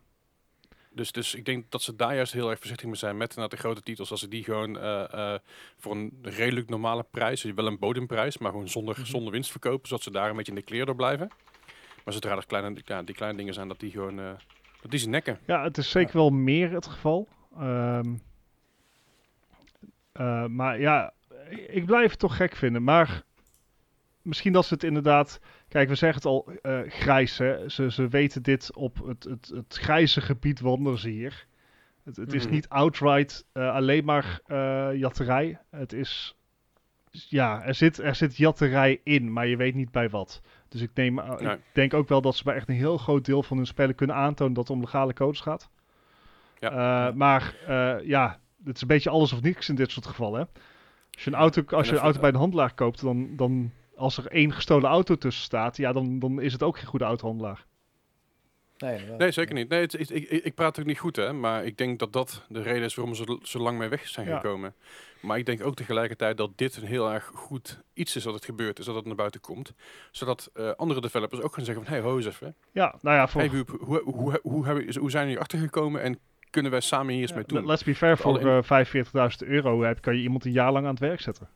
Dus, dus ik denk dat ze daar juist heel erg voorzichtig mee zijn met de grote titels. Als ze die gewoon eh, eh, voor een redelijk normale prijs, dus wel een bodemprijs, maar gewoon zonder, Mhm. zonder winst verkopen, zodat ze daar een beetje in de kleer door blijven. Maar zodra er kleine, ja, die kleine dingen zijn, dat die gewoon, eh, dat die ze nekken. Ja, het is zeker wel meer het geval. Ehm, eh, maar ja, ik blijf het toch gek vinden. Maar misschien dat ze het inderdaad... Kijk, we zeggen het al, eh, grijs. Hè? Ze, ze weten dit op het, het, het grijze gebied wandelen ze hier. Het, het is Mhm. niet outright eh, alleen maar eh, jatterij. Het is... Ja, er zit, er zit jatterij in, maar je weet niet bij wat. Dus ik, neem, Nee. ik denk ook wel dat ze bij echt een heel groot deel van hun spellen kunnen aantonen dat het om legale codes gaat. Ja. Maar ja, het is een beetje alles of niks in dit soort gevallen. Hè? Als je een auto, als je een auto bij een handelaar koopt, dan, dan als er één gestolen auto tussen staat, ja, dan, dan is het ook geen goede autohandelaar. Nee. Nee, zeker niet. Nee, het, ik, ik, ik praat ook niet goed, hè. Maar ik denk dat dat de reden is waarom ze zo lang mee weg zijn Ja. gekomen. Maar ik denk ook tegelijkertijd dat dit een heel erg goed iets is dat het gebeurt, is dat het naar buiten komt. Zodat eh, andere developers ook gaan zeggen van, hey, ho eens even. Ja, nou ja, voor, Hey, hoe, hoe, hoe, hoe, hebben, hoe zijn we hier achter gekomen en kunnen wij samen hier eens ja, mee doen? let's be fair, voor eh 45.000 euro heb, kan je iemand een jaar lang aan het werk zetten.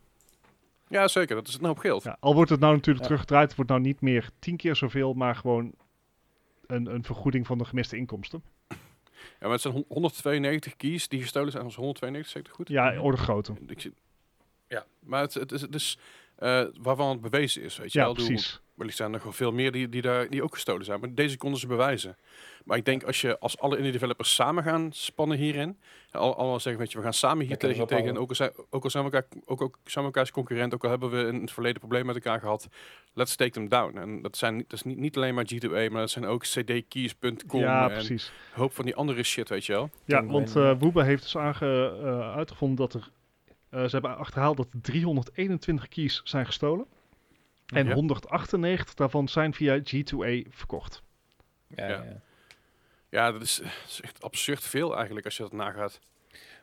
Ja, zeker. Dat is een hoop geld. Ja, al wordt het nou natuurlijk Ja. teruggedraaid, het wordt nou niet meer tien keer zoveel, maar gewoon een, een vergoeding van de gemiste inkomsten. Ja, maar het zijn hon- 192 keys die gestolen zijn. Is 192, zeg ik het goed? Ja, orde grootte. Ja, maar het, het is, het is eh, waarvan het bewezen is. Weet je Ja, wel? Precies. Wellicht zijn er nog wel veel meer die, die, daar, die ook gestolen zijn. Maar deze konden ze bewijzen. Maar ik denk als je als alle indie developers samen gaan spannen hierin. Al, allemaal zeggen, weet je, we gaan samen hier tegen, tegen. En ook al, zijn, ook al zijn we elkaar, ook, ook zijn we elkaars concurrent. Ook al hebben we in het verleden problemen met elkaar gehad. Let's take them down. En dat, zijn, niet- dat is niet, niet alleen maar G2A, maar dat zijn ook cdkeys.com. Ja, en een hoop van die andere shit, weet je wel. Ja, want eh Woeba heeft dus aange, eh, uitgevonden dat er... eh, ze hebben achterhaald dat er 321 keys zijn gestolen. En Ja. 198 daarvan zijn via G2A verkocht. Ja, Ja. ja. Ja, dat is, dat is echt absurd veel eigenlijk als je dat nagaat.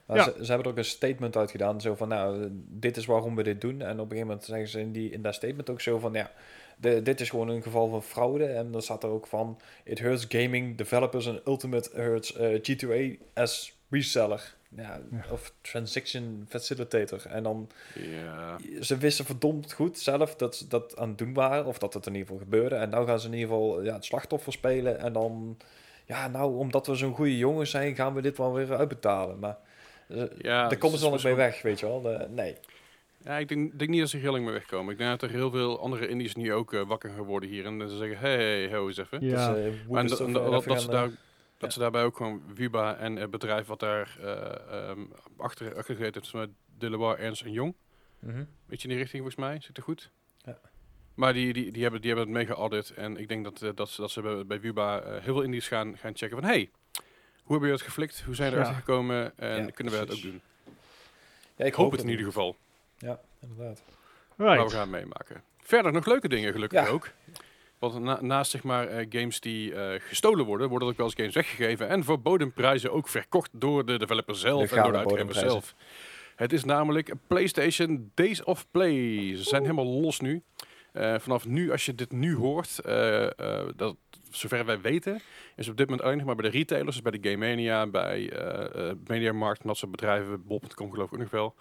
Ja. ze, ze hebben er ook een statement uit gedaan. Zo van, nou, eh, dit is waarom we dit doen. En op een gegeven moment zeggen ze in, die, in dat statement ook zo van, ja, de, dit is gewoon een geval van fraude. En dan staat er ook van, it hurts gaming developers and ultimate hurts eh, G2A as reseller. Ja, Ja. Of transaction facilitator. En dan, Ja. ze wisten verdomd goed zelf dat ze dat aan het doen waren. Of dat het in ieder geval gebeurde. En nou gaan ze in ieder geval ja, het slachtoffer spelen. En dan, ja, nou, omdat we zo'n goede jongen zijn, gaan we dit wel weer uitbetalen. Maar... eh, Ja, daar komen ze dan ook mee weg, weet je wel. De- nee. Ja, ik denk, denk niet dat ze heel lang mee wegkomen. Ik denk dat er heel veel andere indies nu ook eh, wakker gaan worden hier. En ze zeggen, hey, ho eens even. Ja. Dus, en dat, en dat, ze daar, eh, dat ze daarbij ook gewoon Wiba en het bedrijf wat daar eh ehm achter, achter gezeten heeft, met Delabar, Ernst en Jong. mhm. Weet je in die richting volgens mij? Zit er goed? Ja. Maar die, die, die, hebben, die hebben het mega audit. En ik denk dat, eh, dat, ze, dat ze bij, bij Wiba eh, heel veel indies gaan, gaan checken van... Hey, hoe hebben jullie het geflikt? Hoe zijn we Ja. erachter gekomen? En Ja, kunnen we dat ook doen? Ja, Ik hoop het in ieder geval. Ja, inderdaad. Maar we Right. gaan meemaken. Verder nog leuke dingen gelukkig Ja. ook. Want na- naast zeg maar, eh, games die eh, gestolen worden, worden ook wel eens games weggegeven en voor bodemprijzen ook verkocht door de developer zelf De en door de uitgever zelf. Het is namelijk PlayStation Days of Play. Ze zijn helemaal los nu. Eh, vanaf nu, als je dit nu hoort, eh, eh, dat, zover wij weten, is op dit moment alleen nog maar bij de retailers, dus bij de Game Mania, bij eh Mediamarkt en dat soort bedrijven, bol.com geloof ik ook nog wel.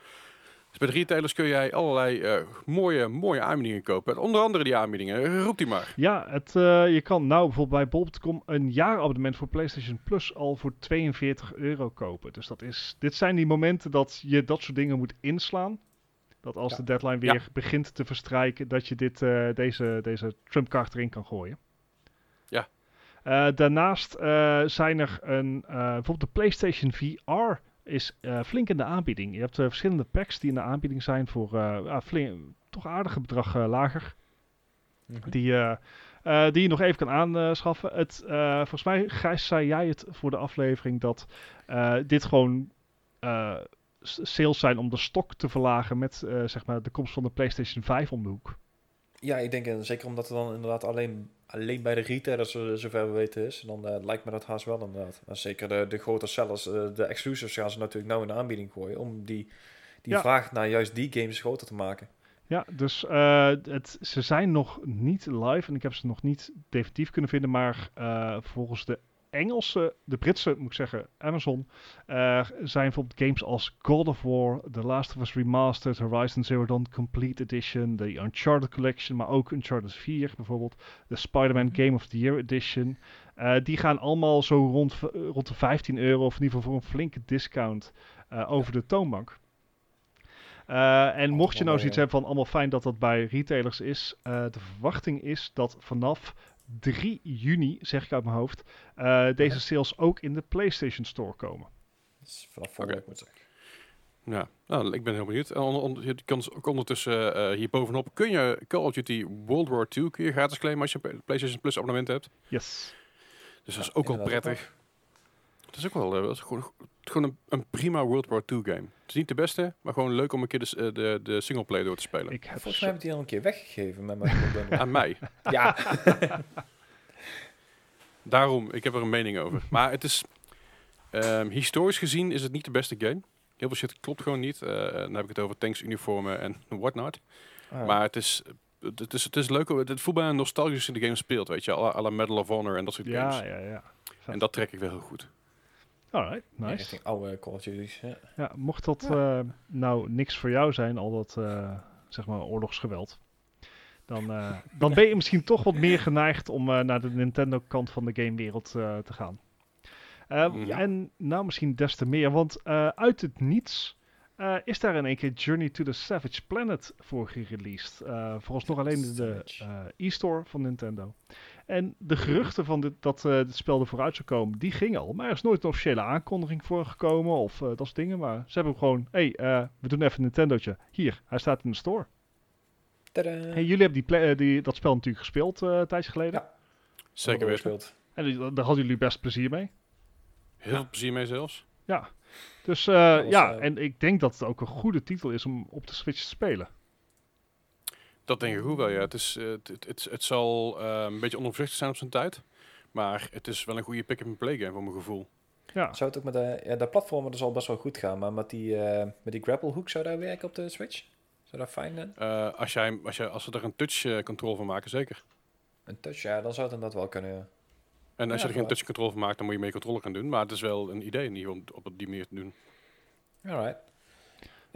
Dus bij de retailers kun jij allerlei eh, mooie, mooie aanbiedingen kopen. En onder andere die aanbiedingen, roep die maar. Ja, het, eh, je kan nou bijvoorbeeld bij bol.com een jaarabonnement voor PlayStation Plus al voor 42 euro kopen. Dus dat is, dit zijn die momenten dat je dat soort dingen moet inslaan. Dat als Ja. de deadline weer begint te verstrijken, dat je dit, eh, deze, deze Trump-kaart erin kan gooien. Ja. Eh, daarnaast eh, zijn er een, eh, bijvoorbeeld de PlayStation VR is eh, flink in de aanbieding. Je hebt eh, verschillende packs die in de aanbieding zijn voor eh, flink, toch aardige bedrag lager Mhm. die, die je nog even kan aanschaffen. Het, volgens mij, Gijs, zei jij het voor de aflevering dat dit gewoon sales zijn om de stok te verlagen met zeg maar de komst van de PlayStation 5 om de hoek. Ja, ik denk eh, zeker omdat het dan inderdaad alleen, alleen bij de retailers eh, zover we weten is. Dan eh, lijkt me dat haast wel inderdaad. Maar zeker de, de grote sellers, de exclusives gaan ze natuurlijk nou in de aanbieding gooien. Om die, die Ja. vraag naar juist die games groter te maken. Ja, dus het, ze zijn nog niet live en ik heb ze nog niet definitief kunnen vinden, maar volgens de Engelse, de Britse moet ik zeggen, Amazon, eh, zijn bijvoorbeeld games als God of War, The Last of Us Remastered, Horizon Zero Dawn Complete Edition, de Uncharted Collection, maar ook Uncharted 4 bijvoorbeeld, de Spider-Man Game of the Year Edition. Eh, die gaan allemaal zo rond, rond de 15 euro, of in ieder geval voor een flinke discount, eh, over de toonbank. En mocht je nou zoiets hebben van allemaal fijn dat dat bij retailers is, de verwachting is dat vanaf 3 juni, zeg ik uit mijn hoofd, eh, deze sales ook in de PlayStation Store komen. Dus vanaf volgende week moet ik zeggen. Ja, nou, ik ben heel benieuwd. En onder, onder- je kan s- ook ondertussen eh hier bovenop kun je Call of Duty World War II kun je gratis claimen als je een PlayStation Plus abonnement hebt. Yes. Dus dat is ook wel prettig. Dat is ook wel eh, dat is gewoon, gewoon een, een prima World War II game. Het is niet de beste, maar gewoon leuk om een keer de, eh, de, de singleplayer door te spelen. Ik heb Volgens mij heb ik die al een keer weggegeven met mijn. Aan mij. Ja, Daarom, ik heb er een mening over. Maar het is, ehm, historisch gezien is het niet de beste game. Heel veel shit klopt gewoon niet. Eh, dan heb ik het over tanks, uniformen en whatnot. Ah, Maar het is, het is, het is leuk. Het voelt bijna nostalgisch als je de game speelt, weet je. la Medal of Honor en dat soort Ja, games. ja, ja. En dat trek ik wel heel goed. Alright, nice. Richting oude Call of Duty's. Ja. Ja, mocht dat eh, nou niks voor jou zijn, al dat eh, zeg maar oorlogsgeweld, dan, eh, dan ben je misschien toch wat meer geneigd om eh, naar de Nintendo-kant van de gamewereld eh, te gaan. Eh, Ja. En nou misschien des te meer, want eh, uit het niets eh, is daar in één keer Journey to the Savage Planet voor gereleased. Eh vooralsnog alleen de, eh, e-store van Nintendo. En de geruchten van dit, dat eh dit spel er vooruit zou komen, die gingen al. Maar er is nooit een officiële aankondiging voor gekomen of eh, dat soort dingen. Maar ze hebben gewoon, hé, hey, eh, we doen even een Nintendo'tje. Hier, hij staat in de store. Tadaa. Hey, jullie hebben die eh, die, dat spel natuurlijk gespeeld eh, een tijdje geleden. Ja. Zeker weten. Gespeeld. En daar hadden jullie best plezier mee. Heel veel plezier mee zelfs. Dus eh, Dat was, ja, eh, en ik denk dat het ook een goede titel is om op de Switch te spelen. Dat denk ik ook wel, ja. Het, is, eh, het, het, het, het zal eh, een beetje onopzichtig zijn op zijn tijd. Maar het is wel een goede pick-up-and-play game voor mijn gevoel. Ja, Zou het ook met de, ja, de platformen dus al best wel goed gaan, maar met die, eh, met die grapple hook zou daar werken op de Switch? Zou dat fijn zijn? Eh, als, jij, als, jij, als ze er een touch-control van maken, zeker. Een touch, ja, dan zou het inderdaad wel kunnen. ja. En als Ja, je er geen voilà. touch-control van maakt, dan moet je mee controle gaan doen. Maar het is wel een idee in ieder geval om op die manier te doen. Alright.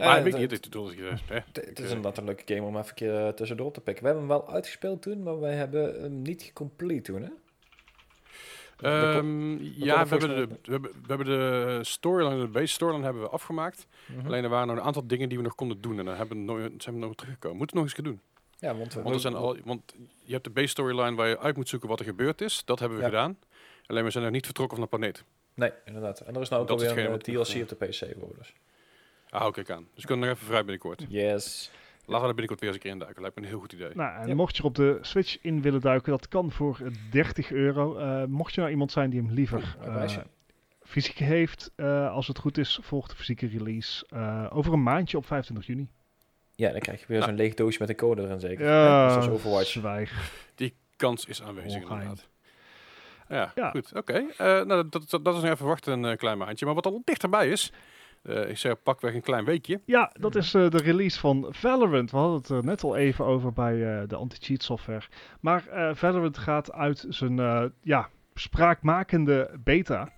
Maar weet ik het- niet, bedoel, ik, eh, Het het is eh, inderdaad een leuke game om even een keer eh, tussendoor te pikken. We hebben hem wel uitgespeeld toen, maar wij hebben hem niet complete toen, hè? Ehm, ja, we hebben, de, we, hebben, we hebben de storyline, de base storyline hebben we afgemaakt. Mhm. Alleen er waren nog een aantal dingen die we nog konden doen. En dan hebben we nooit, zijn we nog teruggekomen. Moeten we nog eens doen. Ja, want, we, Want, er zijn al, want je hebt de base storyline waar je uit moet zoeken wat er gebeurd is. Dat hebben we Ja. gedaan. Alleen we zijn nog niet vertrokken van de planeet. Nee, inderdaad. En er is nou ook Dat alweer een eh, DLC op de PC voor, dus. Ah, oké, aan. Dus we kunnen nog even vrij binnenkort. Yes. Laten we er binnenkort weer eens een keer in duiken. Lijkt me een heel goed idee. Nou, en mocht je er op de Switch in willen duiken, dat kan voor eh, 30 euro. Eh, mocht je nou iemand zijn die hem liever eh, fysiek heeft, eh, als het goed is, volgt de fysieke release eh, over een maandje op 25 juni. Ja, dan krijg je weer Nou. zo'n leeg doosje met een code erin zeker. Ja, zoals Overwatch. zwijg. Kans is aanwezig inderdaad. Ja, Ja. goed. Oké. Eh, nou, dat, dat, dat is nog even wachten een eh, klein maandje. Maar wat al dichterbij is, eh, ik zeg pakweg een klein weekje. Ja, dat is eh, de release van Valorant. We hadden het er net al even over bij eh, de anti-cheat software. Maar Valorant gaat uit zijn ja, spraakmakende beta.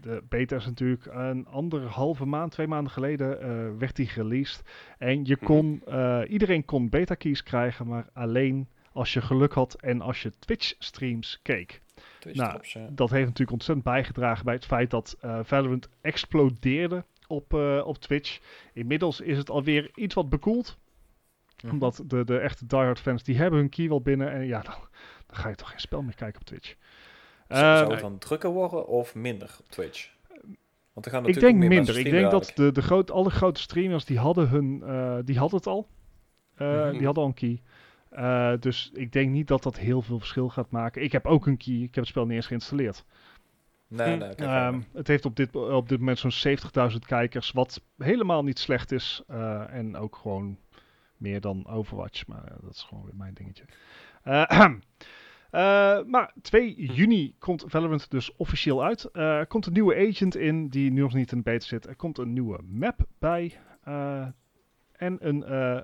De beta is natuurlijk een anderhalve maand, twee maanden geleden werd die released. En je Mhm. kon, eh, iedereen kon beta keys krijgen, maar alleen als je geluk had en als je Twitch streams keek. Nou, drops, ja. Dat heeft natuurlijk ontzettend bijgedragen bij het feit dat eh, Valorant explodeerde op, eh, op Twitch. Inmiddels is het alweer iets wat bekoeld. Mhm. Omdat de, de echte diehard fans, die hebben hun key wel binnen. En ja, dan, dan ga je toch geen spel meer kijken op Twitch. Zou- zou Eh, het dan drukker worden of minder op Twitch? Want er gaan ik natuurlijk denk ook meer minder. Ik denk dat de, de groot, alle grote streamers, die hadden, hun, die hadden het al. Mhm. Die hadden al een key. Eh, dus ik denk niet dat dat heel veel verschil gaat maken. Ik heb ook een key. Ik heb het spel niet eens geïnstalleerd. Nee, nee, oké, Ehm, het heeft op dit, op dit moment zo'n 70.000 kijkers, wat helemaal niet slecht is. eh, en ook gewoon meer dan Overwatch, maar eh, dat is gewoon weer mijn dingetje. Eh, eh, maar 2 juni komt Valorant dus officieel uit. Eh, er komt een nieuwe agent in die nu nog niet in de beta zit. Er komt een nieuwe map bij. eh, en een eh,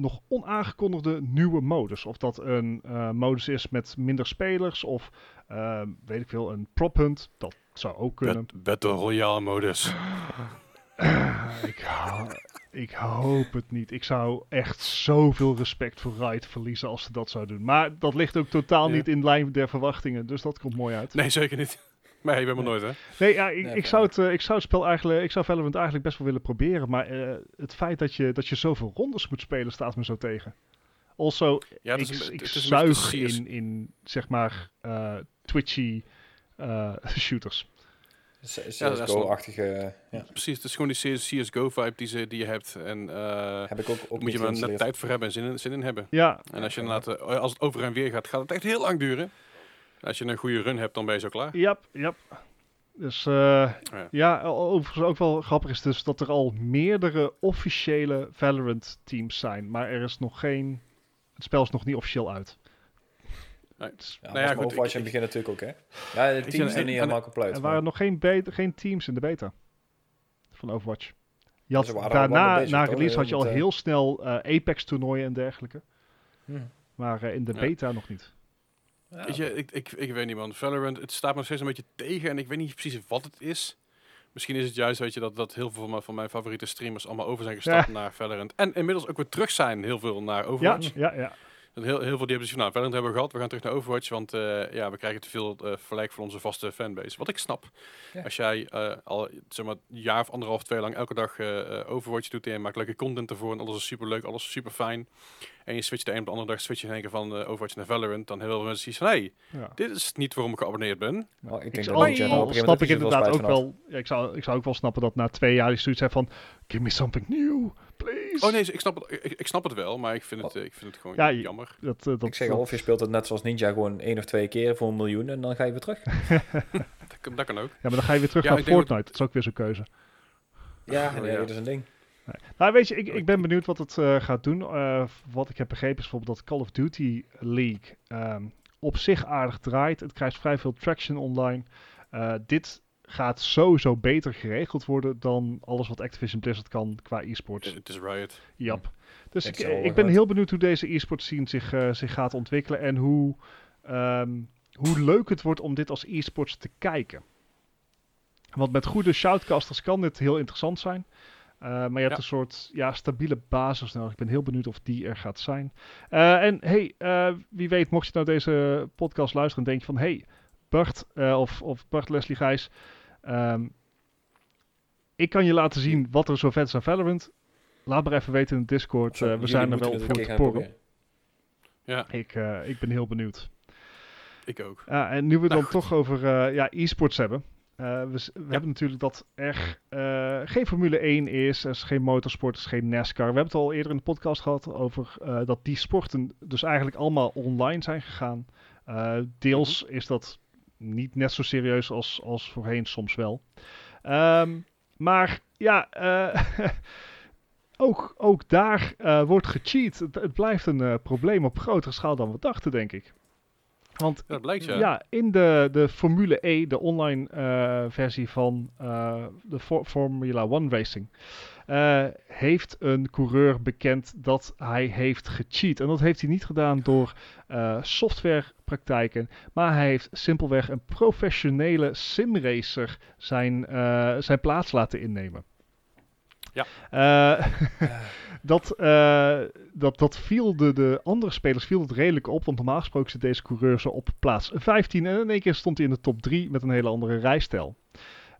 nog onaangekondigde nieuwe modus. Of dat een eh, modus is met minder spelers of eh, weet ik veel, een prop hunt. Dat zou ook kunnen. Bat- Battle Royale modus. ik, ho- ik hoop het niet. Ik zou echt zoveel respect voor Riot verliezen als ze dat zou doen. Maar dat ligt ook totaal Ja. niet in lijn der verwachtingen. Dus dat komt mooi uit. Nee, zeker niet. Maar maar Nee. nooit, hè? Nee, ja, ik, Nee, ik, zou het, eh, ik zou het spel eigenlijk, ik zou Valorant eigenlijk best wel willen proberen. Maar eh, het feit dat je, dat je zoveel rondes moet spelen staat me zo tegen. Also, Ja, het ik, is een, ik het is een beetje zuig in, in, zeg maar, eh, twitchy eh, shooters. C- Ja, dat is CSGO-achtige... ja. Precies, het is gewoon die CS CSGO-vibe die, ze- die je hebt. En eh Heb ik ook, ook moet je maar net tijd voor hebben en zin in, zin in hebben. Ja, En als je Ja, als het over en weer gaat, gaat het echt heel lang duren. Als je een goede run hebt, dan ben je zo klaar. Yep, yep. Dus eh, Ja. ja, o- overigens ook wel grappig is dus dat er al meerdere officiële Valorant teams zijn, maar er is nog geen, het spel is nog niet officieel uit. Nee. Ja, Nou ja, goed, in het begin natuurlijk ook, hè? Ja, de teams zijn niet helemaal compleet. Er waren nog geen, beta, geen teams in de beta van Overwatch. Je had daarna, bezig, na toch? release, had je al Met, eh, heel snel eh, Apex-toernooien en dergelijke. Hm. Maar eh, in de Ja. beta nog niet. Ja, Weet je, ik, ik, ik weet niet man. Valorant, het staat me nog steeds een beetje tegen en ik weet niet precies wat het is. Misschien is het juist, weet je, dat, dat heel veel van mijn, van mijn favoriete streamers allemaal over zijn gestapt naar Valorant. En inmiddels ook weer terug zijn, heel veel naar Ja, Overwatch. ja, ja. En Heel, heel veel die hebben van, nou, Valorant hebben we gehad, we gaan terug naar Overwatch, want eh, ja, we krijgen te veel eh verlijk voor onze vaste fanbase. Wat ik snap. Ja. Als jij eh, al, zeg maar, een jaar of anderhalf, twee lang elke dag Overwatch doet en je maakt leuke content ervoor en alles is super leuk, alles is super fijn. En je switcht de een op de andere dag, switch je in één keer van eh, Overwatch naar Valorant, dan heel veel mensen zoiets van, hey, ja. dit is niet waarom ik geabonneerd ben. Nou, ik Ik denk zou- dat snap ik inderdaad ook van wel. Ja, ik, zou, ik zou ook wel snappen dat na twee jaar die zoiets van. Give me something new, please. Oh nee, ik snap het, ik, ik snap het wel, maar ik vind het, eh, ik vind het gewoon Ja, jammer. Dat, eh, dat, Ik zeg al, of je speelt het net zoals Ninja gewoon één of twee keer voor een miljoen en dan ga je weer terug. Dat, kan- dat kan ook. Ja, maar dan ga je weer terug Ja, naar Fortnite. Dat is ook weer zo'n keuze. Ja, Oh, nee, ja. dat is een ding. Nou, weet je, ik, ik ben benieuwd wat het eh, gaat doen. Eh, wat ik heb begrepen is bijvoorbeeld dat Call of Duty League ehm, op zich aardig draait. Het krijgt vrij veel traction online. Eh, dit gaat sowieso beter geregeld worden dan alles wat Activision Blizzard kan qua e-sports. Het is Riot. Jap. Dus Ik ik, ben heel benieuwd hoe deze e-sport scene zich, eh, zich gaat ontwikkelen en hoe, ehm, hoe leuk het wordt om dit als e-sports te kijken. Want met goede shoutcasters kan dit heel interessant zijn. Eh, maar je hebt Ja. een soort ja, stabiele basis nodig. Ik ben heel benieuwd of die er gaat zijn. Eh, en hey, eh, wie weet, mocht je nou deze podcast luisteren en denk je van... Hey, Bart eh, of, of Bart Leslie Gijs... ehm, ik kan je laten zien wat er zo vet is aan Valorant. Laat maar even weten in de Discord. Zo, Eh, we zijn er wel het voor te porren. Ja, Ik, eh, ik ben heel benieuwd. ik ook. Ja, en nu we Nou, dan toch over eh, ja, e-sports hebben. Eh, we we hebben natuurlijk dat er eh, geen Formule 1 is, er is geen motorsport, er is geen NASCAR. We hebben het al eerder in de podcast gehad over eh, dat die sporten dus eigenlijk allemaal online zijn gegaan. Eh, deels is dat niet net zo serieus als, als voorheen, soms wel. Ehm, maar ja, eh, ook, ook daar eh, wordt gecheat. Het, het blijft een eh, probleem op grotere schaal dan we dachten, denk ik. Want Ja, blijkt ja. ja, in de, de Formule E, de online versie van de For- Formula One Racing, eh, heeft een coureur bekend dat hij heeft gecheat. En dat heeft hij niet gedaan door eh, softwarepraktijken, maar hij heeft simpelweg een professionele simracer zijn, eh, zijn plaats laten innemen. Ja. Dat, dat, dat viel de, de andere spelers viel het redelijk op. Want normaal gesproken zit deze coureur zo op plaats 15. En in één keer stond hij in de top 3 met een hele andere rijstijl.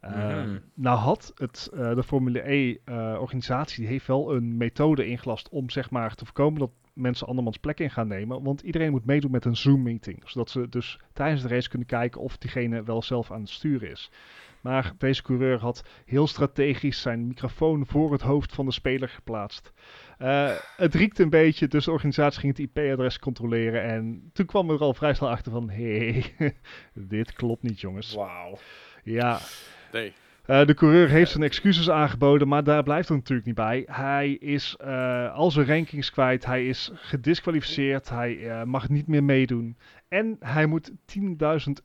Eh, Mhm. Nou had het, eh, de Formule E-organisatie, die heeft wel een methode ingelast om zeg maar te voorkomen dat mensen andermans plek in gaan nemen. Want iedereen moet meedoen met een Zoom-meeting. Zodat ze dus tijdens de race kunnen kijken of diegene wel zelf aan het sturen is. Maar deze coureur had heel strategisch zijn microfoon voor het hoofd van de speler geplaatst. Eh, het riekte een beetje, dus de organisatie ging het IP-adres controleren. En toen kwam er al vrij snel achter van, hé, hey, dit klopt niet jongens. Wauw. Ja, Nee. eh, de coureur heeft zijn excuses aangeboden, maar daar blijft het natuurlijk niet bij. Hij is eh, al zijn rankings kwijt, hij is gedisqualificeerd, hij eh, mag niet meer meedoen. En hij moet 10.000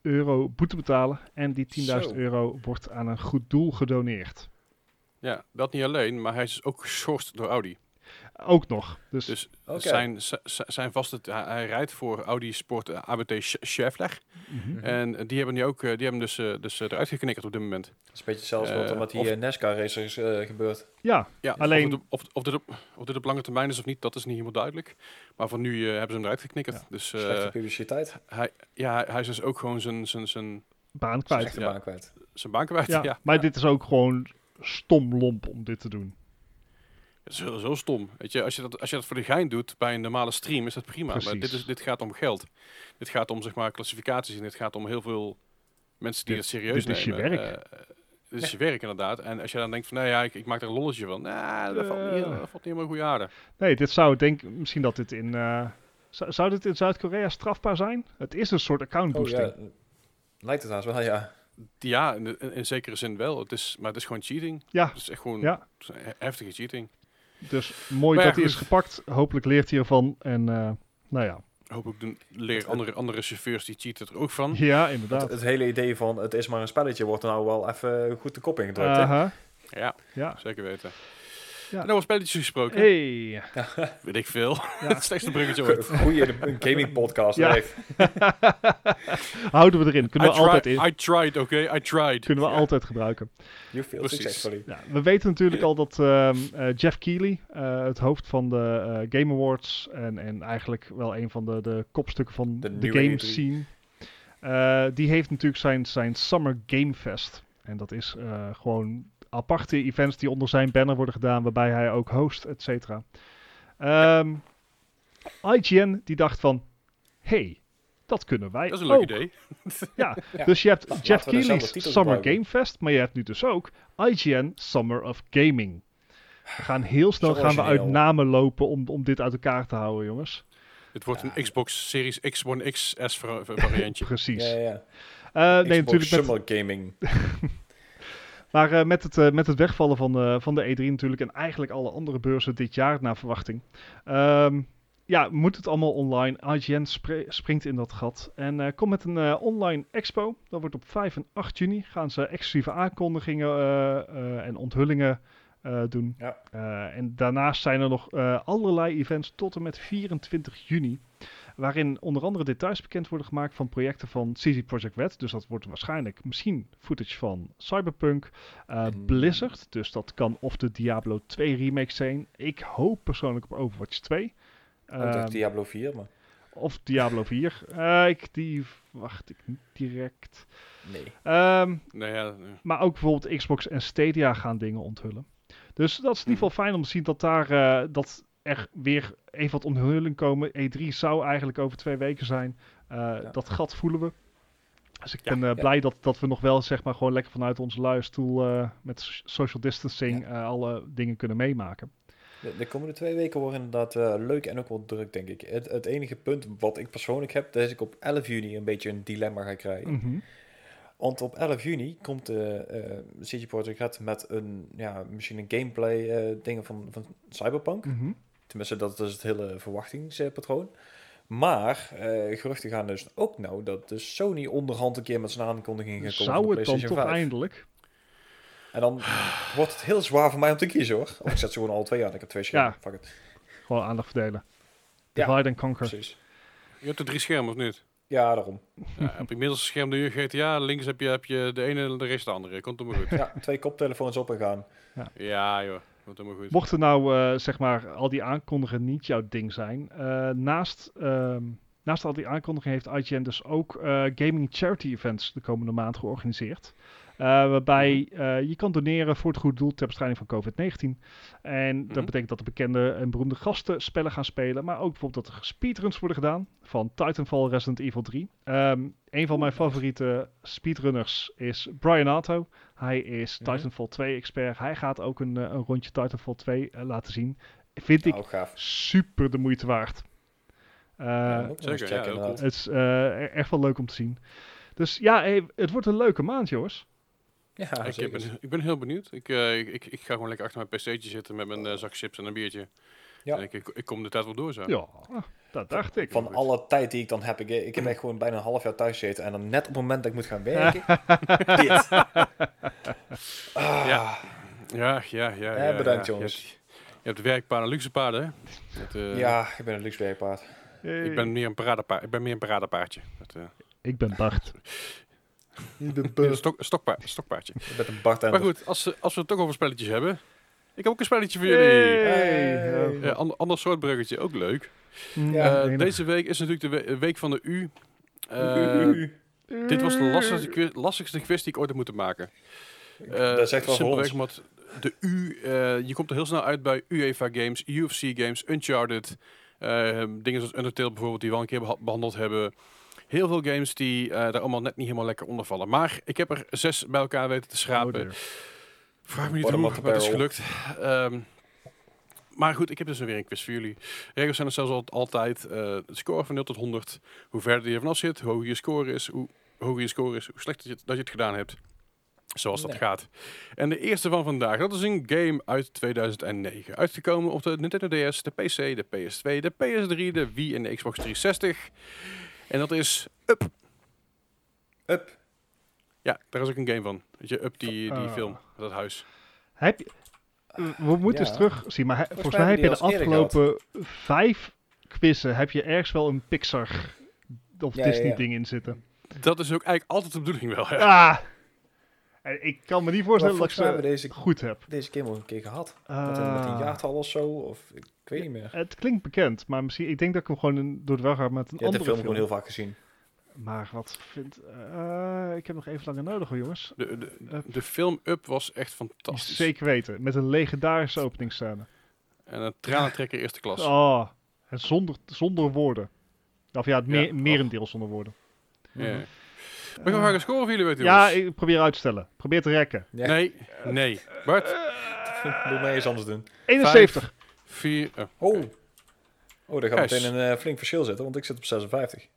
euro boete betalen. En die 10.000 Zo. euro wordt aan een goed doel gedoneerd. Ja, dat niet alleen, maar hij is dus ook geschorst door Audi. Ook nog. Dus, Dus zijn, zijn vaste, hij, hij rijdt voor Audi Sport eh, ABT Scheffler. mhm. Mhm. En eh, die hebben nu ook, eh, die hebben dus, dus eruit geknikkerd op dit moment. Dat is een beetje hetzelfde wat er Eh, met die NASCAR-racers gebeurt. ja, Ja, Alleen- Of, of, of, dit op, of dit op lange termijn is of niet, dat is niet helemaal duidelijk. Maar voor nu eh, hebben ze hem eruit geknikkerd. Ja. Dus eh, Slechte publiciteit. hij, ja, hij, is dus ook gewoon zijn, zijn, zijn, baan kwijt. Slechte Ja. baan kwijt. zijn baan kwijt. Ja, Ja, maar dit is ook gewoon stom lomp om dit te doen. Het is heel, zo stom. Weet je, als je, dat, als je dat voor de gein doet bij een normale stream, is dat prima. Maar dit, is, dit gaat om geld. Dit gaat om zeg maar klassificaties en dit gaat om heel veel mensen die Dit- het serieus dit is je nemen. werk. Eh, dit is je werk inderdaad. En als je dan denkt van, nee ja, ik, ik maak er een lolletje van. Nou, dat, valt niet, dat valt niet helemaal goede aarde. Nee, dit zou denk misschien dat dit in. eh, zou, zou dit in Zuid-Korea strafbaar zijn? Het is een soort account Oh boosting. ja, lijkt het haast wel, ja. Ja, in, in, in zekere zin wel. Het is, maar het is gewoon cheating. Ja, Het is echt gewoon ja. heftige cheating. Dus mooi Maar ja, dat hij is gepakt. Hopelijk leert hij ervan. En eh, nou ja, Hopelijk doen, leren andere, andere chauffeurs die cheaten er ook van. Ja, Het, inderdaad. het hele idee van het is maar een spelletje wordt er nou wel even goed de kop ingedrukt. hè? Aha. Ja, Ja. zeker weten. Ja. En over spelletjes gesproken. Hey. Weet ik veel. Ja. het slechtste bruggetje ooit. Goeie een gaming podcast. Ja. Houden we erin. Kunnen I, we altijd tried, in. I tried, oké? I tried. Kunnen we Ja. altijd gebruiken. You feel Precies. successfully. Ja, we weten natuurlijk al dat ehm, eh, Jeff Keighley, eh, het hoofd van de eh, Game Awards en, en eigenlijk wel een van de, de kopstukken van De de, game E3. scene, eh, die heeft natuurlijk zijn, zijn Summer Game Fest. En dat is eh, gewoon aparte events die onder zijn banner worden gedaan, waarbij hij ook host, et cetera. Ehm, IGN die dacht van, hey, dat kunnen wij Dat is een leuk ook. idee. Ja, Ja. dus je hebt Laten Jeff Keighley's Summer. Game Fest, maar je hebt nu dus ook IGN Summer of Gaming. We gaan heel snel gaan we uit namen lopen om, om dit uit elkaar te houden, jongens. Het wordt Ja. een Xbox Series X One XS vari- variantje. Precies. Ja, ja. Eh, nee, Xbox natuurlijk met, Summer Gaming. maar eh, met, het, eh, met het wegvallen van, de van de E3 natuurlijk en eigenlijk alle andere beurzen dit jaar naar verwachting. Ehm, ja, moet het allemaal online. IGN springt in dat gat en komt met een online expo. Dat wordt op 5 en 8 juni. Gaan ze exclusieve aankondigingen en onthullingen doen. Ja. En daarnaast zijn er nog allerlei events tot en met 24 juni. Waarin onder andere details bekend worden gemaakt van projecten van CZ Project Red. Dus dat wordt waarschijnlijk misschien footage van Cyberpunk. eh, En- Blizzard, dus dat kan of de Diablo 2 remake zijn. Ik hoop persoonlijk op Overwatch 2. Ook dacht Ehm, Diablo 4, maar of Diablo 4. Eh, ik, die wacht ik niet direct. nee. Ehm, nou ja, maar ook bijvoorbeeld Xbox en Stadia gaan dingen onthullen. Dus dat is in ieder geval fijn om te zien dat daar eh, dat er weer even wat onthulling komen. E3 zou eigenlijk over twee weken zijn. Eh, Dat gat voelen we. Dus ik Ja, ben eh, ja. blij dat, dat we nog wel zeg maar gewoon lekker vanuit onze luie stoel eh, met so- social distancing eh, alle dingen kunnen meemaken. De, de komende twee weken worden inderdaad eh, leuk en ook wel druk, denk ik. Het, het enige punt wat ik persoonlijk heb, dat is ik op 11 juni een beetje een dilemma ga krijgen. Mhm. Want op 11 juni komt de eh Projekt Red met een, ja, misschien een gameplay eh dingen van, van Cyberpunk. Mhm. Tenminste, dat is het hele verwachtingspatroon. Maar eh, geruchten gaan dus ook nou dat de Sony onderhand een keer met zijn aankondiging gaat komen Zou de het dan toch 5. eindelijk? En dan wordt het heel zwaar voor mij om te kiezen hoor. Of ik zet ze gewoon al twee aan. Ik heb twee schermen. Ja. Fuck it. Gewoon aandacht verdelen. Ja, Divide and conquer. Precies. je hebt er drie schermen of niet? Ja, daarom. Ja, op je middelste scherm doe je GTA, links heb je, heb je de ene, de rest de andere. Komt helemaal goed. Ja, twee koptelefoons op en gaan. Ja joh, komt helemaal goed. Mochten nou, eh, zeg maar, al die aankondigingen niet jouw ding zijn. eh, naast, ehm, naast al die aankondigingen heeft IGN dus ook eh, gaming charity events de komende maand georganiseerd. Waarbij eh, je kan doneren voor het goede doel ter bestrijding van COVID-19. En dat Mhm. betekent dat de bekende en beroemde gasten spellen gaan spelen. Maar ook bijvoorbeeld dat er speedruns worden gedaan van Titanfall Resident Evil 3. Ehm, een van mijn favoriete speedrunners is Brian Atto. Hij is. Titanfall 2 expert. Hij gaat ook een, eh, een rondje Titanfall 2 eh, laten zien. Vind ik gaaf. super de moeite waard. Eh, zeker, checken, ja, het is eh, e- echt wel leuk om te zien. Dus ja, hey, het wordt een leuke maand, jongens. Ja, ik, ben, ik ben heel benieuwd. Ik, eh, ik, ik, ga gewoon lekker achter mijn pc'tje zitten met mijn zak chips en een biertje. Ja. Ik, ik, ik kom de tijd wel door zo. Ja, dat dacht ik. Van alle tijd die ik dan heb, ik, ik heb echt gewoon bijna een half jaar thuis gezeten en dan net op het moment dat ik moet gaan werken, dit. Ah, Ja. Ja, ja, ja. Ja, ja, bedankt, ja. jongens. Je hebt, je hebt werkpaarden en luxe paarden, hè? Dat, eh, ja, ik ben een luxe werkpaard. Hey, Ik ben meer een paradepaard. Ik ben meer een paradepaardje. Dat, eh, ik ben Bart. Ik ben een stok, stokpaard, stokpaardje. Ik ben een bartender. Maar goed, als, eh, als we het toch over spelletjes hebben. Ik heb ook een spelletje voor jullie. Hey. Hey. Ja, ander, ander soort bruggetje, ook leuk. Ja, Eh, deze week is natuurlijk de we- week van de U. Eh, dit was de lastigste, qui- lastigste quiz die ik ooit heb moeten maken. Eh, dat zegt wel simpelweg omdat de U, eh, je komt er heel snel uit bij UEFA games, UFC games, Uncharted, eh, dingen zoals Undertale bijvoorbeeld, die we al een keer beha- behandeld hebben. Heel veel games die eh, daar allemaal net niet helemaal lekker onder vallen. Maar ik heb er zes bij elkaar weten te Oh, schrapen. dear. Vraag me niet hoe, maar het is gelukt. Ehm, maar goed, ik heb dus weer een quiz voor jullie. Regels zijn er zelfs al- altijd. eh de score van 0 tot 100. Hoe verder je vanaf zit, hoe hoger je score is, hoe hoger je score is, hoe slechter je het, dat je het gedaan hebt. Zoals dat Nee. gaat. En de eerste van vandaag, dat is een game uit 2009. Uitgekomen op de Nintendo DS, de PC, de PS2, de PS3, de Wii en de Xbox 360. En dat is Up. Up. Ja, daar is ook een game van. Weet je, Up, die, die Ah. film, dat huis. Heb je, we moeten Ja. eens terugzien, maar he- volgens mij mij heb je de afgelopen vijf quizzen heb je ergens wel een Pixar of Ja, ja, Disney ja. ding in zitten. Dat is ook eigenlijk altijd de bedoeling wel. hè. Ah! En ik kan me niet voorstellen dat ik ze we deze, goed heb. deze game al een keer gehad. Met een, met een Ah. jaartal of zo. Of ik, weet niet meer. Het klinkt bekend, maar misschien, ik denk dat ik hem gewoon in- door de weg ga met een Je hebt de andere film film. gewoon heel vaak gezien. Maar wat vindt... eh, ik heb nog even langer nodig hoor, jongens. De, de, de film Up was echt fantastisch. Zeker weten. Met een legendarische openingsscène. En een tranentrekker eerste klas. Oh, en zonder, zonder woorden. Of ja, het Ja, och. merendeel zonder woorden. Ja. We gaan gaan scoren voor jullie weten, Ja, jongens. ik probeer uit te stellen. Probeer te rekken. Ja. Nee, nee. Bart, Doe mij eens anders doen. 71. 4... Oh. Oh. Oh, daar gaat meteen een eh, flink verschil zitten, want ik zit op 56.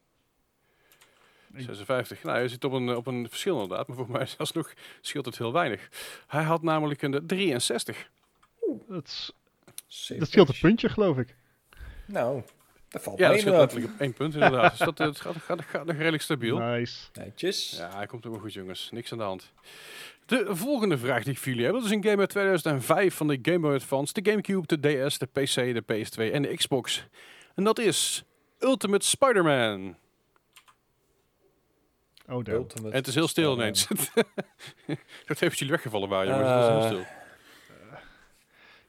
56. Nou, je zit op een, op een verschil inderdaad, maar volgens mij zelfs nog scheelt het heel weinig. Hij had namelijk een 63. Dat, is- Zeven. dat scheelt een puntje, geloof ik. Nou, dat valt Ja, dat mee inderdaad. letterlijk op één punt inderdaad. dus dat, eh, het gaat, gaat, gaat nog redelijk stabiel. Nice. Netjes. Ja, hij komt ook wel goed, jongens. Niks aan de hand. De volgende vraag die ik voor jullie heb, dat is een game uit 2005 van de Game Boy Advance, de Gamecube, de DS, de PC, de PS2 en de Xbox. En dat is Ultimate Spider-Man. Oh, damn. Ultimate En het is heel stil ineens. dat heeft jullie weggevallen waar, jongens. Het is heel Eh, stil.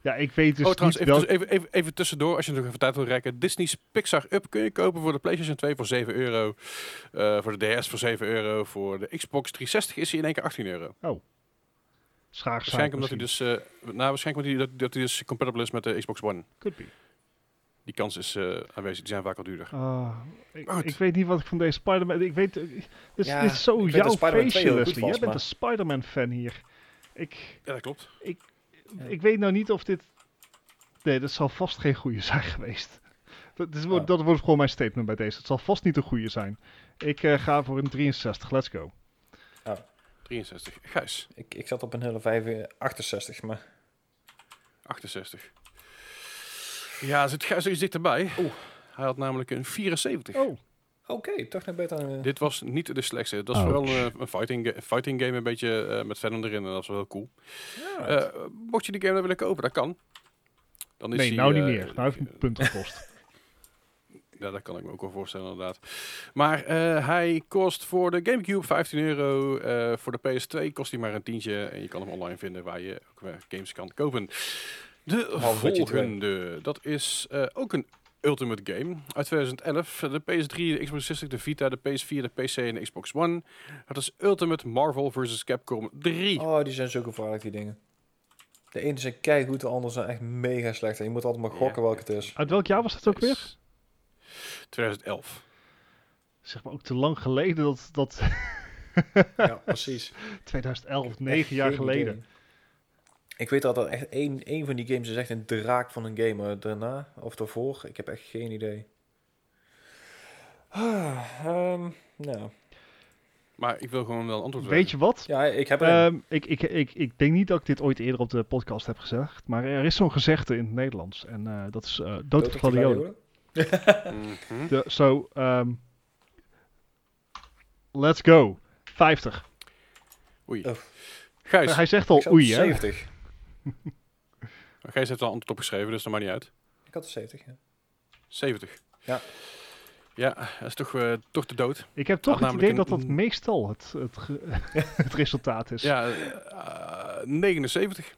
Ja, ik weet dus oh, trouwens, niet even, even, even, even tussendoor, als je nog even tijd wil rekken. Disney's Pixar Up kun je kopen voor de PlayStation 2 voor 7 euro. Eh, voor de DS voor 7 euro. Voor de Xbox 360 is hij in één keer 18 euro. Schaar, Waarschijnlijk omdat hij dus, eh, nou, waarschijnlijk omdat hij, dat, dat hij dus compatible is met de Xbox One. Could be. Die kans is eh, aanwezig. Die zijn vaak al duurder. Ah, ik, ik weet niet wat ik van deze Spider-Man... Ik weet... eh, Dit is, Ja, dit is zo ik jouw dat Spider-Man 2 feestje, Leslie. Jij bent een Spider-Man-fan hier. Ik, Ja, dat klopt. ik weet nou niet of dit... Nee, dat zal vast geen goede zijn geweest. Dat, is, Ja. dat wordt gewoon mijn statement bij deze. Het zal vast niet een goede zijn. Ik eh, ga voor een 63. Let's go. 63. Gijs, Ik, ik zat op een hele 5, 68, maar 68. Ja, zit Gijs er iets dichterbij. Oeh. Hij had namelijk een 74. Oh, oké, toch nog beter. dan, eh, Dit was niet de slechtste. Dat is Ouch. vooral een, een fighting, ga- fighting game, een beetje eh, met Venom erin. En dat is wel heel cool. ja, Eh, mocht je die game nou willen kopen, dat kan. Dan is nee, die, nou niet eh, meer. Nou heeft het punten gekost. Ja, dat kan ik me ook wel voorstellen, inderdaad. Maar eh, hij kost voor de Gamecube 15 euro. eh, voor de PS2 kost hij maar een tientje. En je kan hem online vinden waar je ook weer games kan kopen. De volgende, dat is eh, ook een Ultimate Game uit 2011. De PS3, de Xbox 360, de Vita, de PS4, de PC en de Xbox One. Dat is Ultimate Marvel vs. Capcom 3. Oh, die zijn zo gevaarlijk, die dingen. De ene zijn keigoed, de andere zijn echt mega slecht. En je moet altijd maar gokken welke het is. Uit welk jaar was dat ook weer? 2011. Zeg maar ook te lang geleden dat... dat ja, precies. 2011, Echt 9 jaar geleden. idee. Ik weet dat er echt één, één van die games is echt een draak van een game. maar Daarna of daarvoor, ik heb echt geen idee. Ah, ehm, nou. Maar ik wil gewoon wel antwoord Weet je wat? Ja, ik heb er. Ehm, ik, ik, ik, ik denk niet dat ik dit ooit eerder op de podcast heb gezegd. Maar er is zo'n gezegde in het Nederlands. En eh, dat is eh dood Dood op gladiolen. De- Zo, ehm, let's go. 50. Oei. Oh. Gijs, Hij zegt al oei, hè? 70. Gijs heeft al een antwoord opgeschreven, dus dat maakt niet uit. Ik had er 70, ja. 70. Ja. Ja, dat is toch, eh, toch de dood. Ik heb toch Had het idee dat dat meestal het, het, ge- het resultaat is. Ja, eh, 79.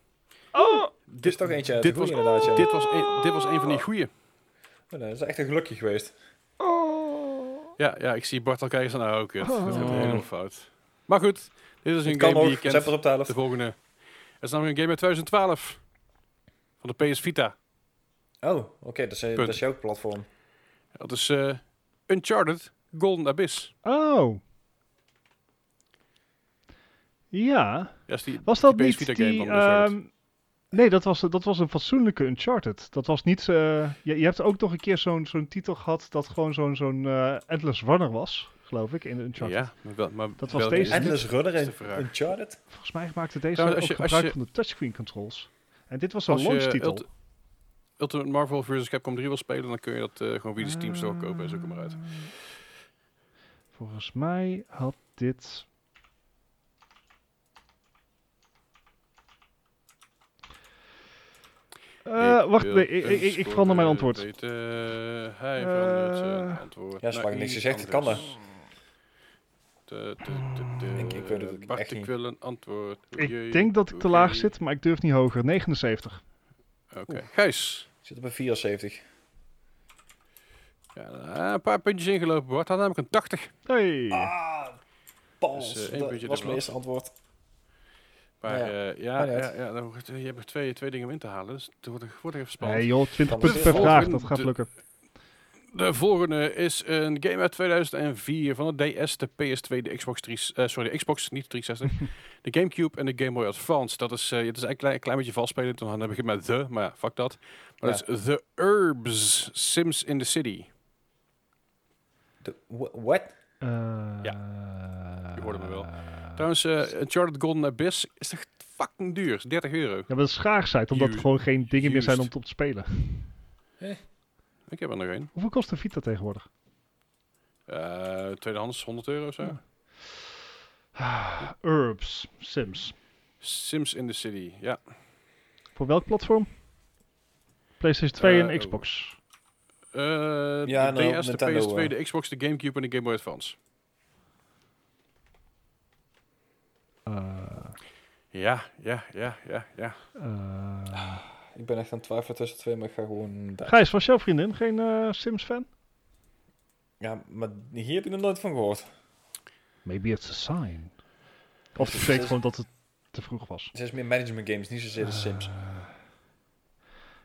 Oh! Dit is toch eentje uit dit was, inderdaad, ja. dit, was een, dit was een van die goeie. Oh, nee, dat is echt een gelukje geweest. Oh! Ja, ja, ik zie Bart al kijken van, nou, kut. Dat gaat Oh. helemaal fout. Maar goed, dit is een game die ook, je zet kent. pas op de helft. De volgende. Het is namelijk een game uit 2012. Van de PS Vita. Oh, oké, dat, is, eh, dat is jouw platform. Dat is eh, Uncharted Golden Abyss. Oh. Ja. Ja, is die, Was dat die niet PS Vita game die... van Uncharted. ehm, nee, dat was, dat was een fatsoenlijke Uncharted. Dat was niet... eh, je, je hebt ook nog een keer zo'n zo'n titel gehad dat gewoon zo'n zo'n eh, Endless Runner was. Geloof ik, in Uncharted. Ja, maar, wel, maar Dat was welke deze? Endless Runner vraag. Uncharted? Volgens mij maakte deze Trouwens, ook je- gebruik je- van de touchscreen controls. En dit was een Als je launchtitel. Ult- Ultimate Marvel vs. Capcom 3 wil spelen, dan kun je dat eh, gewoon via de Steam Store kopen en zoek hem maar uit. Ah. Volgens mij had dit... Eh, wacht, nee, ik, ik, ik, een verander mijn antwoord. weten. hij verandert zijn Eh, antwoord. Ja, zolang niks gezegd, het kan anders. Te- te- Ik- ik weet het ook Bart, echt ik niet. wil een antwoord. Ik denk dat ik te laag zit, maar ik durf niet hoger. 79. Oké, Gijs. Ik zit op een 74. Ja, eh, een paar puntjes ingelopen, Bart. Had namelijk een 80. Hey. Ah, Pals. Dus, eh, dat was mijn eerste antwoord. Maar Ja, ja, ja, maakt niet ja, uit. ja, dan wordt, je hebt nog twee, twee dingen om in te halen. Dus het wordt, wordt even spannend. Nee joh, 20 Kan punten per vraag, dat gaat lukken. De volgende is een game uit 2004 van de DS, de PS2, de Xbox 3, eh, sorry, de Xbox, niet 360, de Gamecube en de Game Boy Advance. Dat is, eh, het is eigenlijk een klein, klein beetje valspelend, dan begin met The, maar ja, fuck dat. Maar dat is The Herbs Sims in the City. Wh- what? Eh, je hoorde me wel. Trouwens, Uncharted Golden Abyss is toch fucking duur, is 30 euro. Ja, maar dat is schaarheid, omdat er gewoon geen dingen meer zijn om te op te spelen. Ik heb er nog één. Hoeveel kost een Vita tegenwoordig? Eh, tweedehands 100 euro of zo. Ja. Herbs, Sims. Sims in the City, ja. Voor welk platform? PlayStation 2 Eh, en Xbox. Eh, Ja, de nou, DS, de Nintendo, PS2, eh. de Xbox, de Gamecube en de Game Boy Advance. Eh, Ja, ja, ja, ja, ja. Ik ben echt aan het twijfelen tussen twee, maar ik ga gewoon... daar. Gijs, was jouw vriendin geen eh, Sims-fan? Ja, maar hier heb ik nog nooit van gehoord. Maybe it's a sign. Of het betekent gewoon dat het te vroeg was. Het is meer management games, niet zozeer de Sims. Eh,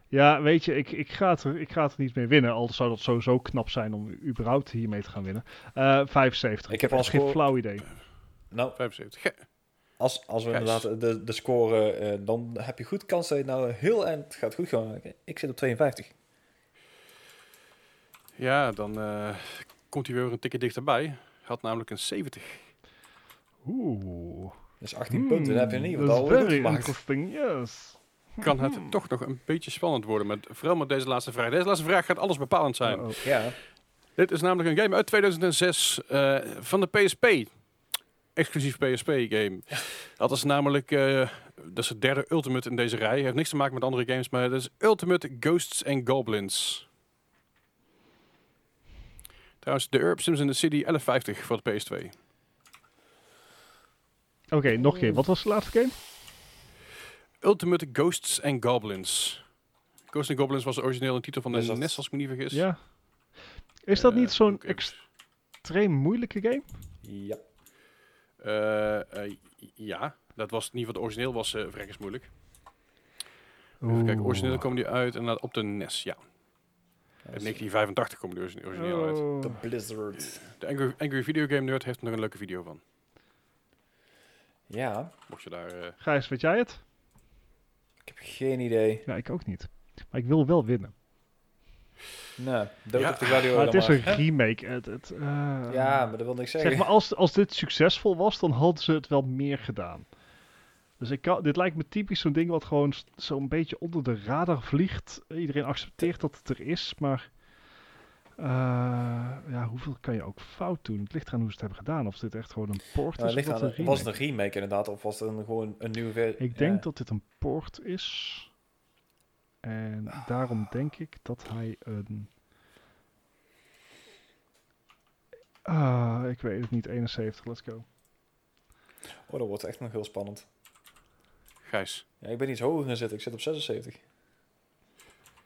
ja, weet je, ik, ik, ga het er, ik ga het er niet mee winnen. Al zou dat sowieso knap zijn om überhaupt hiermee te gaan winnen. Eh 75. Ik heb als geen flauw idee. Nou, 75. Als, als we inderdaad de, de score, eh, dan heb je goed kans dat je nou heel eind gaat goed gaan maken. Ik zit op 52. Ja, dan eh, komt hij weer een tikje dichterbij. Had namelijk een 70. Oeh. Dus 18 punten, dan heb je geval al goed very interesting, yes. Kan het toch nog een beetje spannend worden. Met, vooral met deze laatste vraag. Deze laatste vraag gaat alles bepalend zijn. Ja, Dit is namelijk een game uit 2006 eh, van de PSP. Exclusief PSP game. Dat is namelijk eh, dat is de derde Ultimate in deze rij. Heeft niks te maken met andere games, maar dat is Ultimate Ghosts and Goblins. Trouwens, de Herb Sims in the City 1150 voor de PS2. Oké, nog een keer. Wat was de laatste game? Ultimate Ghosts and Goblins. Ghosts and Goblins was de originele titel van de dat- NES, als ik me niet vergis. Ja. Is dat Eh, niet zo'n oké. extreem moeilijke game? ja. Eh, eh, ja, dat was in ieder geval origineel was uh, vrekkers moeilijk. Even kijken, origineel kwam die uit en op de NES, ja. In 1985 kwam die origine- origineel uit. Oh. De Blizzard. De Angry, Angry Video Game Nerd heeft er nog een leuke video van. Ja, Mocht je daar... eh, Gijs, weet jij het? ik heb geen idee. Ja, ik ook niet. Maar ik wil wel winnen. Nou, dood Ja, op de gladiator Maar het is een remake. Het, het, eh, Ja, maar dat wil niks zeggen. Zeg maar, als, als dit succesvol was, dan hadden ze het wel meer gedaan. Dus ik kan, dit lijkt me typisch zo'n ding wat gewoon zo'n beetje onder de radar vliegt. Iedereen accepteert dat het er is, maar... eh, ja, hoeveel kan je ook fout doen? Het ligt eraan hoe ze het hebben gedaan. Of dit echt gewoon een port Nou, is het ligt of dat aan, een was het een remake inderdaad, of was het een, gewoon een nieuwe versie? Ik denk dat dit een port is. En daarom denk ik dat hij een... Ah, ik weet het niet. 71, let's go. Oh, dat wordt echt nog heel spannend. Gijs. Ja, ik ben iets hoger gaan zitten, ik zit op 76.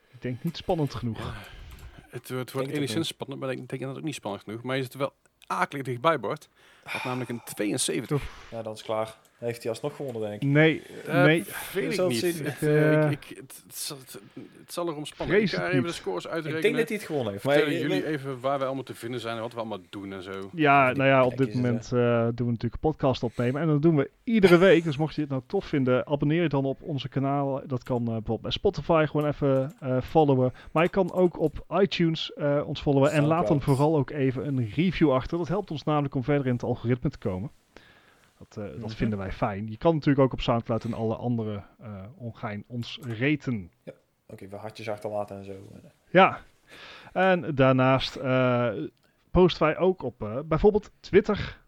Ik denk niet spannend genoeg. Het, wordt- het het wordt enigszins spannend, maar ik denk dat het ook niet spannend genoeg. Maar je zit er wel akelig dichtbij, Bart. Had namelijk een 72. Ja, dan is klaar. Heeft hij alsnog gewonnen, denk ik. Nee, Eh, nee. Weet ik niet. Het, Eh, eh, ik, ik, het, zal- het, het zal erom spannen. Ik ga het even niet. de scores Ik uitrekenen. denk dat hij het gewonnen heeft. Maar Vertellen je- jullie even waar wij allemaal te vinden zijn en wat we allemaal doen en zo. Ja, die nou ja, op dit moment eh, doen we natuurlijk een podcast opnemen. En dat doen we iedere week. Dus mocht je het nou tof vinden, abonneer je dan op onze kanaal. Dat kan eh, bijvoorbeeld bij Spotify gewoon even eh, followen. Maar je kan ook op iTunes eh, ons followen. En laat dan vooral ook even een review achter. Dat helpt ons namelijk om verder in het algoritme te komen. Dat, eh, dat Mhm. vinden wij fijn. Je kan natuurlijk ook op Soundcloud en alle andere eh ongein ons reten. Ook even hartjes achterlaten en zo. Ja, en daarnaast eh, posten wij ook op eh, bijvoorbeeld Twitter,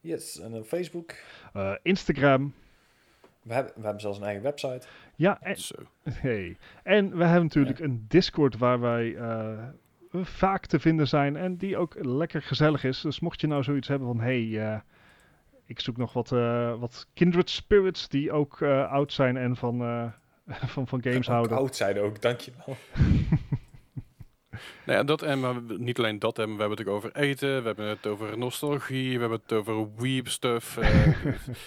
Yes, en op Facebook. eh, Instagram. We hebben, we hebben zelfs een eigen website. Ja, en, Zo. hey. en we hebben natuurlijk een Discord waar wij eh, vaak te vinden zijn en die ook lekker gezellig is. Dus mocht je nou zoiets hebben van, hey, eh, ik zoek nog wat, eh, wat kindred spirits die ook eh, oud zijn en van, eh, van, van games Ook houden. Oud zijn ook, dankjewel. Nou ja, dat en maar niet alleen dat, en we hebben het ook over eten, we hebben het over nostalgie, we hebben het over weep stuff. eh,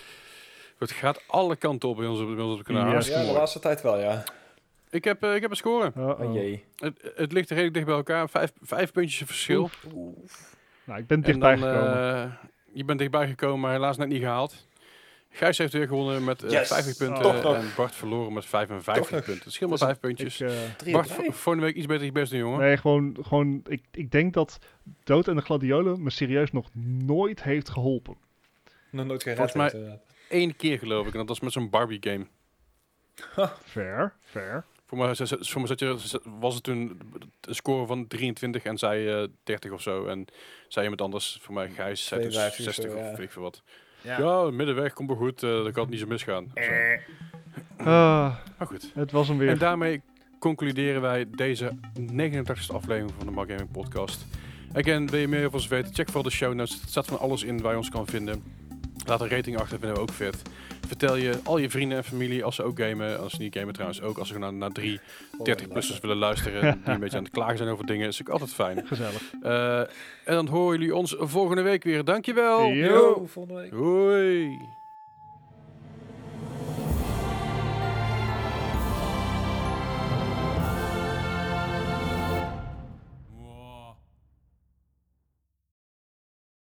het gaat alle kanten op bij ons, op- bij ons op het kanaal. Ja, Ja, de laatste tijd wel, ja. Ik heb, eh, ik heb een score. Uh-oh. Oh jee. Het, het ligt redelijk dicht bij elkaar. Vijf, vijf puntjes verschil. Nou, ik ben En dichtbij dan, gekomen. eh, je bent dichtbij gekomen, maar helaas net niet gehaald. Gijs heeft weer gewonnen met eh, Yes! 50 punten Toch nog. en Bart verloren met 55 Toch nog. punten. Het scheelt maar Dus vijf puntjes. Ik, eh, Drie Bart, volgende week iets beter je best doen, jongen. Nee, gewoon, gewoon ik, ik denk dat Dood en de Gladiolen me serieus nog nooit heeft geholpen. Nog nooit gered. Volgens mij-. Eén keer geloof ik, en dat was met zo'n Barbie game. Fair, fair. Voor mij, voor mij zat je, was het toen een score van 23 en zij eh 30 of zo. En zei iemand anders, voor mij Gijs, zei toen 52 of 60 zo, of ja. weet ik veel wat. Ja. Ja, middenweg, komt wel goed, eh dat kan het niet zo misgaan. zo. Ah, Maar goed. het was hem En weer. daarmee concluderen wij deze 89e aflevering van de Mark Gaming Podcast. Again, wil je meer over ons weten? Check vooral de show notes. Er staat van alles in waar je ons kan vinden. Laat een rating achter, vinden we ook vet. Vertel je al je vrienden en familie als ze ook gamen. Als ze niet gamen trouwens ook. Als ze naar, naar drie Oh, 30-plussers willen luisteren. die een beetje aan het klagen zijn over dingen. is ook altijd fijn. Gezellig. Eh, en dan horen jullie ons volgende week weer. Dankjewel. Yo. Yo, volgende week. Hoi.